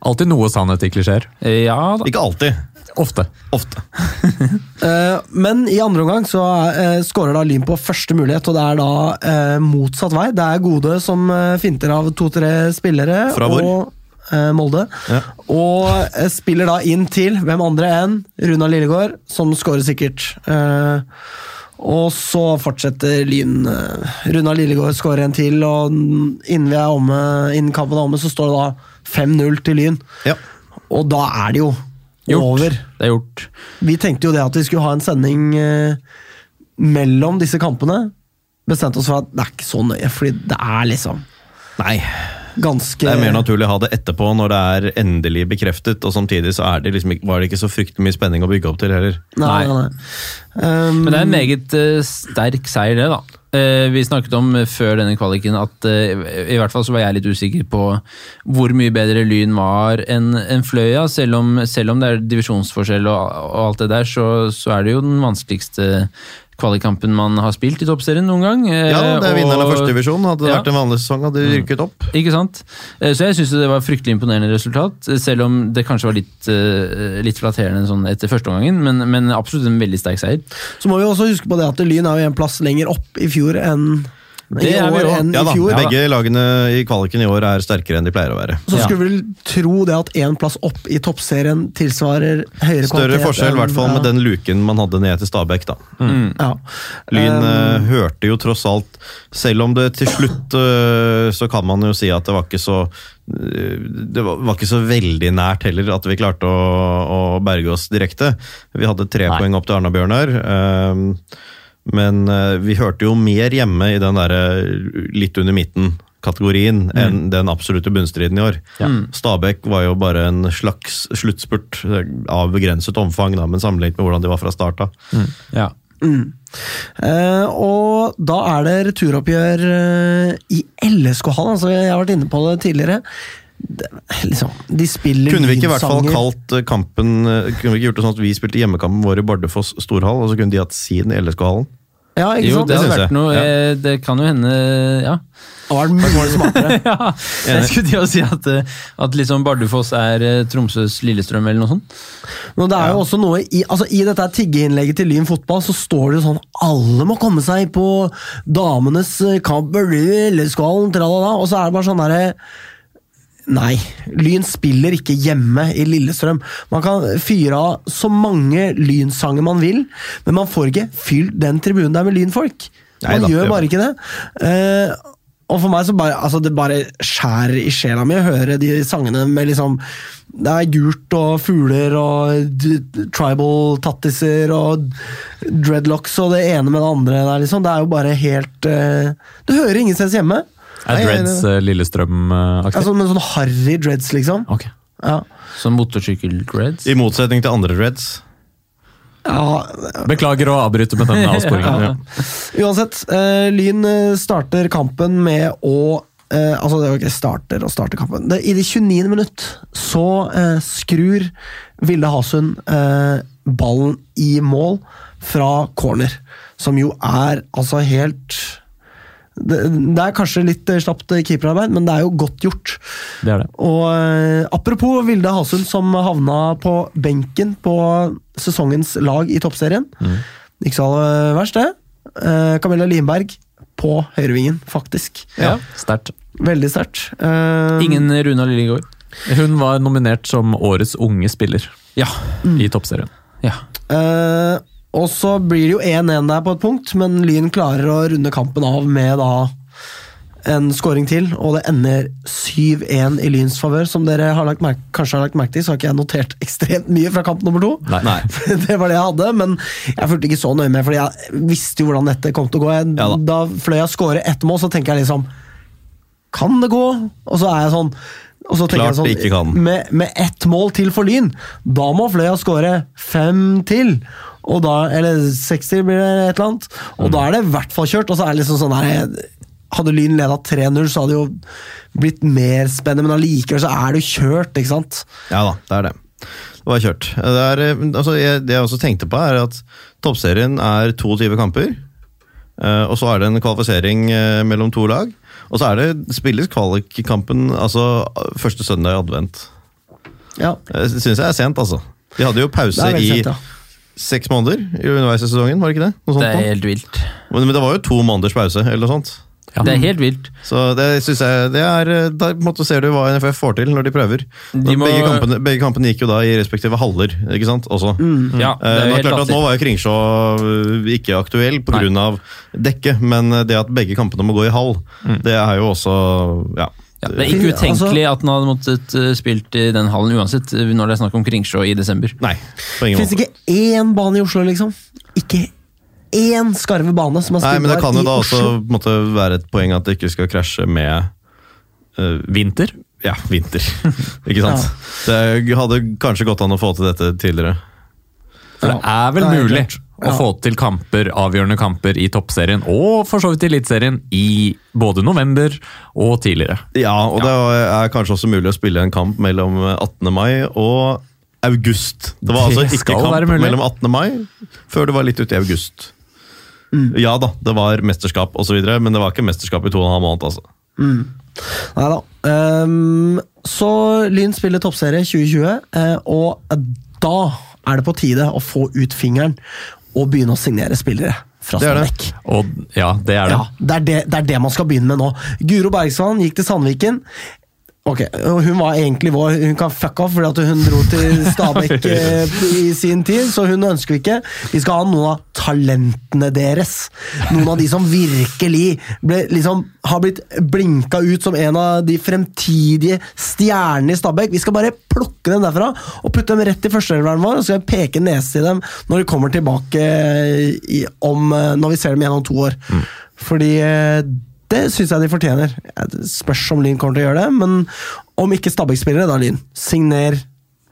Alltid noe sannhet i klisjeer. Eh, Ja. Ikke alltid. Ofte. Ofte. uh, men i andre omgang så uh, skårer da Lyn på første mulighet, og det er da uh, motsatt vei. Det er Gode som finter av to-tre spillere. Fra hvor? Og Molde. Ja. Og eh, spiller da inn til hvem andre enn Runa Lillegård, som skårer sikkert. Eh, og så fortsetter Lyn. eh, Runa Lillegård skårer en til, og innen, vi er omme, innen kampen er omme, så står det da 5-0 til Lyn. Ja. Og da er det jo Gjort. over. Det er gjort. Vi tenkte jo det at vi skulle ha en sending eh, mellom disse kampene. Bestemte oss for at det er ikke så nøye, fordi det er liksom Nei. Ganske Det er mer naturlig å ha det etterpå, når det er endelig bekreftet. Og samtidig så er det liksom, var det ikke så fryktelig mye spenning å bygge opp til heller. Nei, nei. Um, Men det er en meget eh, sterk seier, det, da. Eh, vi snakket om eh, før denne kvaliken at i hvert fall så var jeg litt usikker på hvor mye bedre Lyn var enn en Fløya. Selv om, selv om det er divisjonsforskjell og, og alt det der, så, så er det jo den vanskeligste kvalikkampen man har spilt i toppserien noen gang. Eh, Ja, det er vinneren av første førstedivisjon. Hadde det Ja. vært en vanlig sesong, hadde de rykket opp. Ikke sant? Eh, Så jeg syns det var fryktelig imponerende resultat, selv om det kanskje var litt, eh, litt flatterende sånn etter første omgangen, men, men absolutt en veldig sterk seier. Så må vi også huske på det at Lyn er jo en plass lenger opp i fjor enn Det er vi jo. enn Ja i da, fjor. Begge lagene i kvaliken i år er sterkere enn de pleier å være. Så skulle vi vel tro det at én plass opp i toppserien tilsvarer høyere Større kvalitet forskjell, i hvert fall med den luken man hadde ned til Stabæk. da. Ja. Lyn Um, eh, hørte jo tross alt Selv om det til slutt eh, så kan man jo si at det var ikke så eh, det var, var ikke så veldig nært heller at vi klarte å, å berge oss direkte. Vi hadde tre Nei. poeng opp til Arna-Bjørnar. eh, men eh, vi hørte jo mer hjemme i den derre litt under midten-kategorien enn den absolutte bunnstriden i år. Stabæk var jo bare en slags sluttspurt eh, av begrenset omfang, da, men sammenlignet med hvordan de var fra start av. Ja. Eh, og da er det returoppgjør eh, i LSK-hallen. Altså, jeg har vært inne på det tidligere. Det, liksom, de spiller Kunne vi ikke i hvert fall kalt eh, kampen eh, Kunne vi ikke gjort det sånn at vi spilte hjemmekampen vår i Bardufoss storhall, og så kunne de hatt sin i LSK-hallen? Ja, ikke Jo, sant? det hadde vært noe Ja. eh, Det kan jo hende Ja. Det mye smartere. ja. Jeg skulle til å si at, at liksom Bardufoss er Tromsøs Lillestrøm, eller noe sånt. Men det er jo også noe i, altså I dette tiggeinnlegget til Lyn fotball så står det jo sånn Alle må komme seg på damenes kamp og så er det bare sånn derre Nei, Lyn spiller ikke hjemme i Lillestrøm. Man kan fyre av så mange Lynsanger man vil, men man får ikke fylt den tribunen der med Lynfolk. Nei Man da, gjør bare ikke det. Uh, og for meg så bare, altså det bare skjærer i sjela mi å høre de sangene med liksom Det er gult og fugler og tribal tattiser og dreadlocks og det ene med det andre der, liksom. Det er jo bare helt uh, Du hører ingensteds hjemme. Er Dreads eh, Lillestrøm-aktig? Altså med sånn harry dreads, liksom. Ok. Ja. Som motorsykkel-dreads. I motsetning til andre dreads. ja, Beklager å avbryte med denne avsporingen. Ja. Uansett, uh, Lyn eh, starter kampen med å uh, Altså, det var ikke starter og starter kampen. Det, I det 29. minutt så uh, skrur Vilde Hasund eh, ballen i mål fra corner, som jo er altså helt det, det er kanskje litt eh, slapt keeperarbeid, men det er jo godt gjort. Det er det. Og eh, Apropos Vilde Hasund, som havna på benken på sesongens lag i toppserien. Ikke så verst, det. Eh, Camilla Limberg på høyrevingen, faktisk. Ja. Sterkt. Veldig sterkt. Eh, Ingen Runa Lillegård. Hun var nominert som årets unge spiller Ja. i toppserien. ja. Og så blir det jo 1-1 der på et punkt, men Lyn klarer å runde kampen av med da en scoring til, og det ender 7-1 i Lyns favør. Som dere har lagt merke, kanskje har lagt merke til, så har ikke jeg notert ekstremt mye fra kamp nummer to. Nei. det var det jeg hadde, men jeg fulgte ikke så nøye med, for jeg visste jo hvordan dette kom til å gå. Jeg, Ja da. da fløy jeg skåre ett mål, så tenker jeg liksom Kan det gå? Og så er jeg sånn og så tenker Klart jeg sånn, ikke kan. Med, med ett mål til for Lyn, da må Fløya skåre fem til. Og da, eller 60 blir det et eller annet. Og da er det i hvert fall kjørt. Og så er det liksom sånn her, Hadde Lyn leda 3-0, så hadde det jo blitt mer spennende, men allikevel så er det jo kjørt, ikke sant? Ja da, det er det. Det var kjørt. Det, er, eh, altså, jeg, det jeg også tenkte på, er at toppserien er 22 kamper. eh, Og så er det en kvalifisering eh, mellom to lag. Og så er det spilles kvalikkampen altså første søndag i advent. Ja, Det syns jeg er sent, altså. De hadde jo pause sent, i ja. Seks måneder i underveis i sesongen, var det ikke det? Sånt Det er helt vilt. Men, men det var jo to måneders pause, eller noe sånt. Det er helt vilt. Så det synes jeg det er, Da måte ser du hva NFF får til når de prøver. De må- begge, kampene, begge kampene gikk jo da i respektive haller, ikke sant? Også. Ja, det Eh, er nå, er helt det klart at nå var jo Kringsjå eh, ikke aktuell pga. dekket, men det at begge kampene må gå i hall, det er jo også ja. Ja, det er ikke utenkelig at han hadde måttet eh, spilt i den hallen uansett, eh, når det er snakk om Kringsjå i desember. Nei, på ingen Fins måte. ikke én bane i Oslo, liksom? Ikke én skarve bane som er Nei, men det kan jo da i også Oslo. måte, være et poeng at det ikke skal krasje med uh, Vinter? ja, vinter. ikke sant? Det hadde kanskje gått an å få til dette tidligere. For det er vel det er mulig klart. Å få til kamper, avgjørende kamper i toppserien, og for så vidt i Eliteserien, i både november og tidligere. Ja, og det er kanskje også mulig å spille en kamp mellom 18. mai og august. Det var altså ikke kamp mellom 18. mai før det var litt uti i august. Ja da, det var mesterskap osv., men det var ikke mesterskap i to og en halv måned. altså. Nei da. Um, så Lyn spiller toppserie 2020, eh, og da er det på tide å få ut fingeren og begynne å signere spillere fra det. Stabæk. Og ja, det er det. Ja, det er det, det er det man skal begynne med nå. Guro Bergsvann gikk til Sandviken. Ok, Hun var egentlig vår, hun kan fuck off fordi at hun dro til Stabæk eh, i sin tid, så hun ønsker vi ikke. Vi skal ha noen av talentene deres. Noen av de som virkelig ble, liksom, har blitt blinka ut som en av de fremtidige stjernene i Stabæk. Vi skal bare plukke dem derfra og putte dem rett i førsteelveren vår, og så skal vi peke nese til dem når de kommer tilbake i, om, eh, når vi ser dem igjen om to år. Fordi eh, det syns jeg de fortjener. Jeg spørs om Lyn kommer til å gjøre det, men om ikke Stabæk-spillere, da Lyn. Signer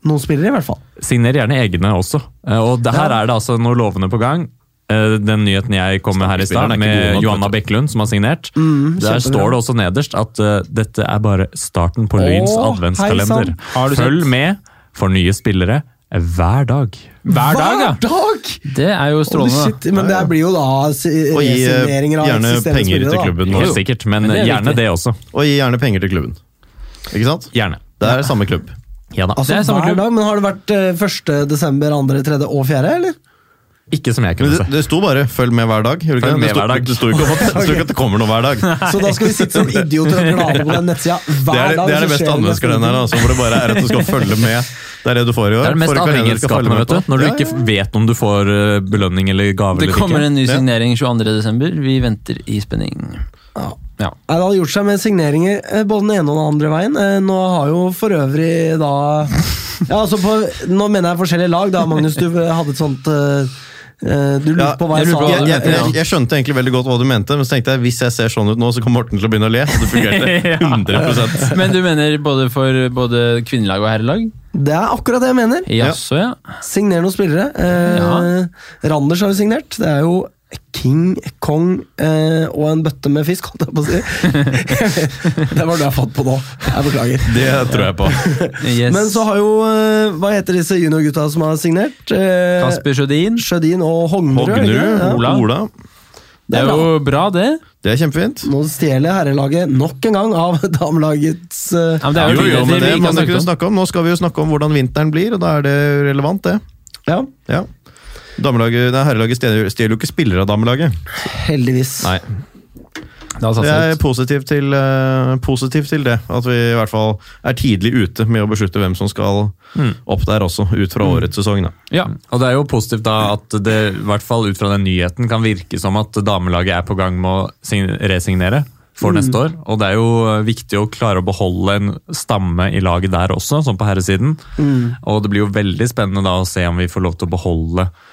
noen spillere, i hvert fall. Signer gjerne egne også. Eh, Og det her Ja. er det altså noe lovende på gang. Eh, Den nyheten jeg kom med her i stad, med Johanna. Bekkelund, som har signert. Der står det også nederst at uh, dette er bare starten på Lyns adventskalender. Følg med for nye spillere hver dag. Hver dag, ja! dag! Det er jo strålende. shit, men det blir jo da Og gi eh, resigneringer av gjerne penger til klubben. Helt sikkert, men, Men det er gjerne viktig. det også. Og gi gjerne penger til klubben. Ikke sant? Gjerne. Det er samme klubb. Ja da. Altså, Det er samme hver klubb. dag, men Har det vært eh, 1. desember, 2., 3. og 4., eller? Ikke som jeg kunne se. det sto bare 'følg med hver dag'. det Følg ikke med det? Det sto- hver dag. Det sto ikke at, det sto ikke at det kommer noe hver dag. Så da skal vi sitte som idioter og glade på den nettsida hver Det er, dag. det er det beste nesten altså, hvor det bare er at du skal følge med. Det er det du får i år. Det er det mest avhengighetsskapende, vet du. Når du Ja, ikke vet om du får eh, belønning eller gave Det kommer en ny Ja. signering 22.12. Vi venter i spenning. Ja. Ja. Det hadde gjort seg med signeringer eh, både den ene og den andre veien. Eh, Nå har jo for øvrig da Ja, altså på, Nå mener jeg forskjellige lag. da, Magnus, du hadde et sånt Du lurte Ja, på hva jeg jeg, hva sa. jeg, jeg, jeg, jeg skjønte egentlig veldig godt hva du mente, men så tenkte jeg hvis jeg ser sånn ut nå, så kommer Morten til å begynne å le. Så det fungerte 100 Men du mener både for både kvinnelag og herrelag? Det er akkurat det jeg mener. Jaså, ja. Signer noen spillere. Eh, Randers har jo signert. Det er jo King, Kong eh, og en bøtte med fisk, holdt jeg på å si. det var det jeg fant på nå. Jeg beklager. Det tror jeg på. Yes. Men så har jo eh, Hva heter disse juniorgutta som har signert? Eh, Kasper Sjødin. Sjødin og Hognerud. er det det? Hognu, Ja. Ola. Ola. Det er jo bra, det. Det er kjempefint. Nå stjeler herrelaget nok en gang av damelagets uh, Ja, men det er Jo, jo, jo, men det det har kunne om. snakke om. Nå skal vi jo snakke om hvordan vinteren blir, og da er det relevant, det. Ja, Ja. Damelaget, nei, Herrelaget stjeler jo ikke spillere av damelaget. heldigvis. Nei, Det Jeg er positiv til, uh, positiv til det. At vi i hvert fall er tidlig ute med å beslutte hvem som skal opp der også, ut fra årets sesong. Da. Ja. Og det er jo positivt da at det, i hvert fall ut fra den nyheten, kan virke som at damelaget er på gang med å resignere for neste år. Og det er jo viktig å klare å beholde en stamme i laget der også, som på herresiden. Og det blir jo veldig spennende da å se om vi får lov til å beholde eh,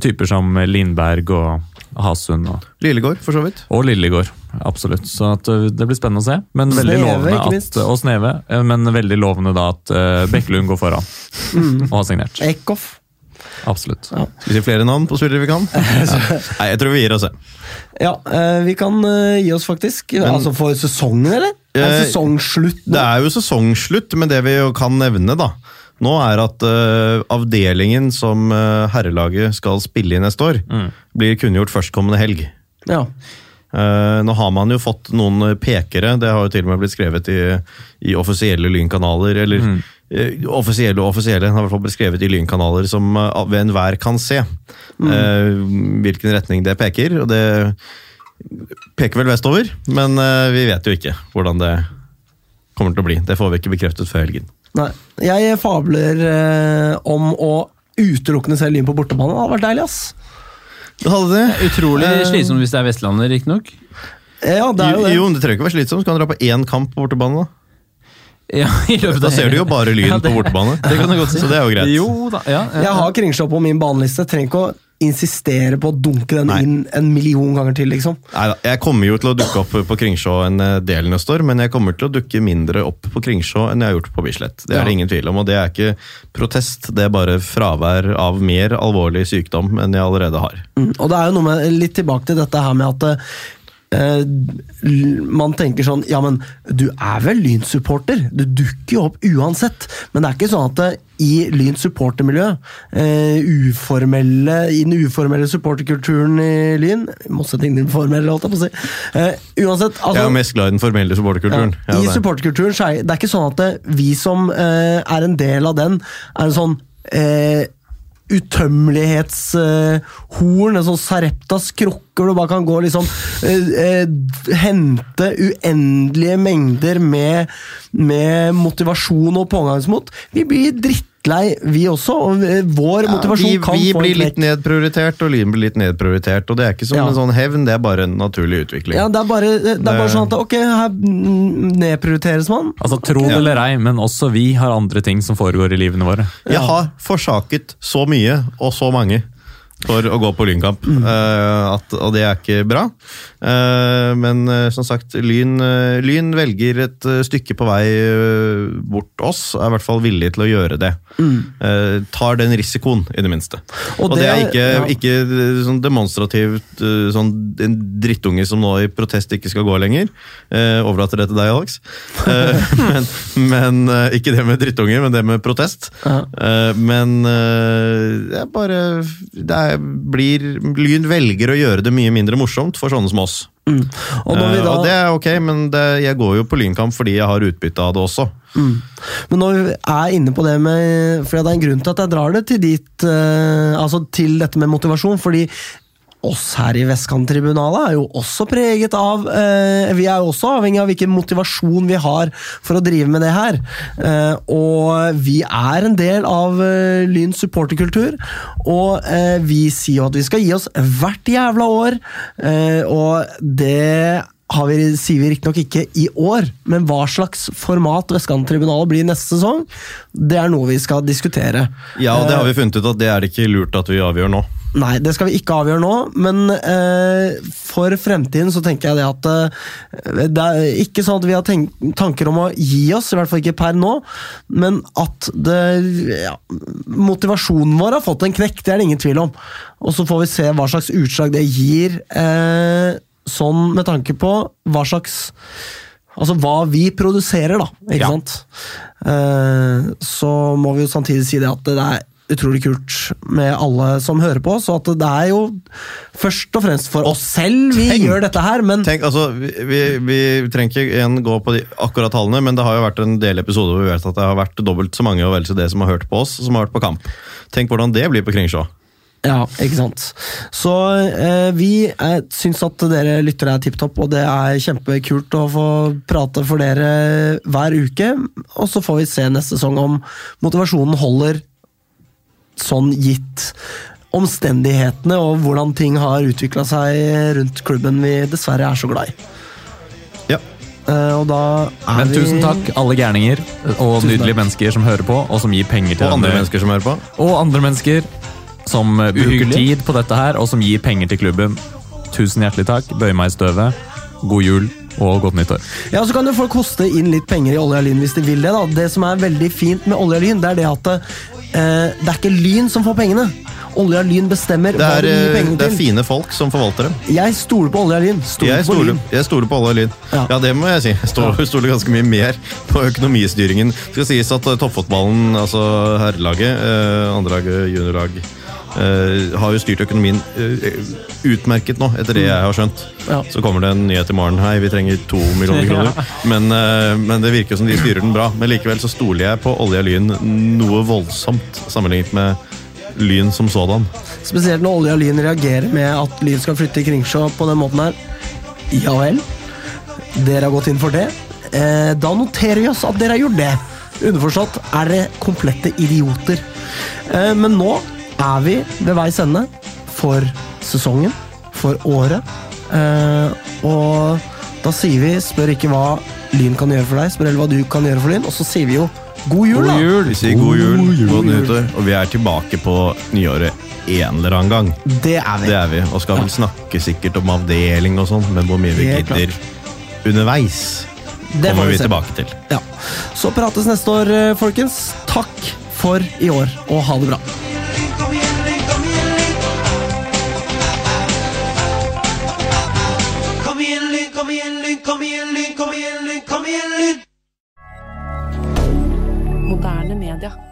typer som Lindberg og Hasund og, Lillegård, for så vidt. og Lillegård. Absolutt. Så at, eh, det blir spennende å se. Men veldig lovende ikke at, og Sneve, eh, men veldig lovende da at uh, Bekkelund går foran og har signert. Eckhoff. Absolutt. Skal vi si flere navn på spillere vi kan? Nei, jeg tror vi gir oss. jeg. Ja, eh, vi kan eh, gi oss faktisk. altså for sesongen, eller? Er det Eh, sesongslutt nå? Det er jo sesongslutt, men det vi jo kan nevne da, nå er at uh, avdelingen som uh, herrelaget skal spille i neste år, blir kunngjort førstkommende helg. Ja. Uh, nå har man jo fått noen pekere, det har jo til og med blitt skrevet i, i offisielle lynkanaler, eller eh, offisielle og offisielle har i hvert fall beskrevet i lynkanaler som ved enhver kan se eh, hvilken retning det peker. og det peker vel vestover, men vi vet jo ikke hvordan det kommer til å bli. Det får vi ikke bekreftet før helgen. Nei. Jeg fabler eh, om å utelukkende se Lyn på bortebane. Det hadde vært deilig, ass. Det hadde det. Utrolig Eh, slitsomt hvis det er Vestlandet, riktignok. Ja, det er Jo, det. jo, det trenger ikke være slitsomt. Så kan dra på én kamp på bortebane. da. Ja, i løpet Da ser du jo bare Lyn Ja, på bortebane. Det kan du godt si. Så det er jo greit. Jo da, ja. ja. Jeg har Kringsjå på min baneliste. Trenger ikke å insistere på å dunke den Nei. inn en million ganger til, liksom. Neida, jeg kommer jo til å dukke opp på Kringsjå en eh, del neste år, men jeg kommer til å dukke mindre opp på Kringsjå enn jeg har gjort på Bislett. Det er det Ja. ingen tvil om, og det er ikke protest, det er bare fravær av mer alvorlig sykdom enn jeg allerede har. Mm. Og det er jo noe med, litt tilbake til dette her med at eh, man tenker sånn Ja, men du er vel Lyn-supporter? Du dukker jo opp uansett. Men det er ikke sånn at det, i Lyns supportermiljø, uh, uformelle, i den uformelle supporterkulturen i Lyn motsetning til den formelle, holdt jeg på å si. Uh, uansett, altså, jeg er mest glad i den formelle supporterkulturen. ja, I supporterkulturen er det er ikke sånn at det, vi som uh, er en del av den, er en sånn eh, utømmelighetshorn, en sånn Sareptas krukke hvor du bare kan gå og liksom eh, eh, Hente uendelige mengder med, med motivasjon og pågangsmot. Vi blir drittlei, vi også. Og Vår ja, motivasjon vi, kan vi få en blir litt nedprioritert, og Lyn blir litt nedprioritert. Og det er ikke som Ja. en sånn hevn, det er bare en naturlig utvikling. Ja, det er bare, det er bare Det- sånn at ok, her nedprioriteres man. Altså, Tro det eller ei, men også vi har andre ting som foregår i livene våre. Jeg har forsaket så mye, og så mange, for å gå på lynkamp. Mm. Uh, at, og det er ikke bra. Eh, men eh, som sagt, Lyn, eh, Lyn velger et stykke på vei bort oss, er i hvert fall villig til å gjøre det. Mm. tar den risikoen, i det minste. Og Og, det, det- er ikke, ja. ikke sånn demonstrativt sånn en drittunge som nå i protest ikke skal gå lenger. Overlater det til deg, Alex. Men men ikke det med drittunge, men det med protest. Ja. Men det er bare det er, blir, Lyn velger å gjøre det mye mindre morsomt for sånne som oss. Og når vi da... uh, og det er ok, men det, jeg går jo på lynkamp fordi jeg har utbytte av det også. Men når vi er inne på det med For det er en grunn til at jeg drar det til dit uh, Altså til dette med motivasjon, fordi oss her i Vestkanttribunalet er jo også preget av eh, Vi er jo også avhengig av hvilken motivasjon vi har for å drive med det her. Eh, og vi er en del av eh, Lyns supporterkultur, og eh, vi sier jo at vi skal gi oss hvert jævla år, eh, og det vi, sier vi riktignok ikke i år, men hva slags format Vestkanttribunalet blir neste sesong, det er noe vi skal diskutere. Ja, og det har Eh, vi funnet ut at det er det ikke lurt at vi avgjør nå. Nei, det skal vi ikke avgjøre nå, men eh, for fremtiden så tenker jeg det at eh, Det er ikke sånn at vi har tenk tanker om å gi oss, i hvert fall ikke per nå, men at det ja, Motivasjonen vår har fått en knekk, det er det ingen tvil om. Og så får vi se hva slags utslag det gir, eh, sånn med tanke på hva slags Altså hva vi produserer, da. Ikke Ja. sant? Uh, så må vi jo samtidig si det at det er utrolig kult med alle som hører på oss, at det er jo først og fremst for oss selv vi Tenk- gjør dette her, men Tenk, altså, vi, vi, trenger ikke igjen gå på de akkurat tallene, men det har jo vært en del episoder hvor vi vet at det har vært dobbelt så mange og vel så det som har hørt på oss, som har vært på kamp. Tenk hvordan det blir på Kringsjå. Ja, ikke sant. Så eh, vi eh, syns at dere lyttere er tipp topp, og det er kjempekult å få prate for dere hver uke. Og så får vi se neste sesong om motivasjonen holder sånn gitt omstendighetene og hvordan ting har utvikla seg rundt klubben vi dessverre er så glad i. Ja. Eh, og da er Men vi tusen takk, alle gærninger og Tusen nydelige takk. mennesker som hører på, og som gir penger til Og andre mennesker som hører på. Og andre mennesker som eh, bruker tid på dette her, og som gir penger til klubben. Tusen hjertelig takk. Bøy meg i støvet. God jul og godt nyttår. Ja, så kan jo folk hoste inn litt penger i Olje og Lyn hvis de vil det. da. Det som er veldig fint med Olje og Lyn, det er det at eh, det er ikke Lyn som får pengene. Olje og Lyn bestemmer Det hva er, de gir pengene til. det er fine folk som forvalter dem. Jeg stoler på Olje og Lyn. Stoler Jeg på stoler, Lyn. jeg stoler på alle lyn. Ja. Ja. det må jeg si. Jeg stoler, stoler ganske mye mer på økonomistyringen. Det skal sies at eh, toppfotballen, altså herrelaget, eh, andrelaget, juniorlag eh, har jo styrt økonomien uh, utmerket nå, etter det jeg har skjønt. Ja. Så kommer det en nyhet i morgen. Hei, vi trenger to millioner kroner. Men, uh, men det virker som de styrer den bra. Men likevel så stoler jeg på olje og lyn noe voldsomt sammenlignet med lyn som sådan. Spesielt når Olje og Lyn reagerer med at Lyn skal flytte i Kringsjå på den måten her. Ja vel. Dere har gått inn for det. Eh, da noterer vi oss at dere har gjort det. Underforstått er dere komplette idioter. Eh, men nå er vi ved veis ende for sesongen, for året. Eh, og da sier vi spør ikke hva Lyn kan gjøre for deg, spør heller hva du kan gjøre for Lyn. Og så sier vi jo god jul, da! God jul! Vi sier god jul, God jul. godt nyttår, og vi er tilbake på nyåret en eller annen gang. Det er vi. Det er vi, og skal vel snakke sikkert om avdeling og sånn, men hvor mye vi gidder underveis, Det kommer vi vi tilbake til. Ja. Så prates neste år, eh, folkens. Takk for i år, og ha det bra. Lyn,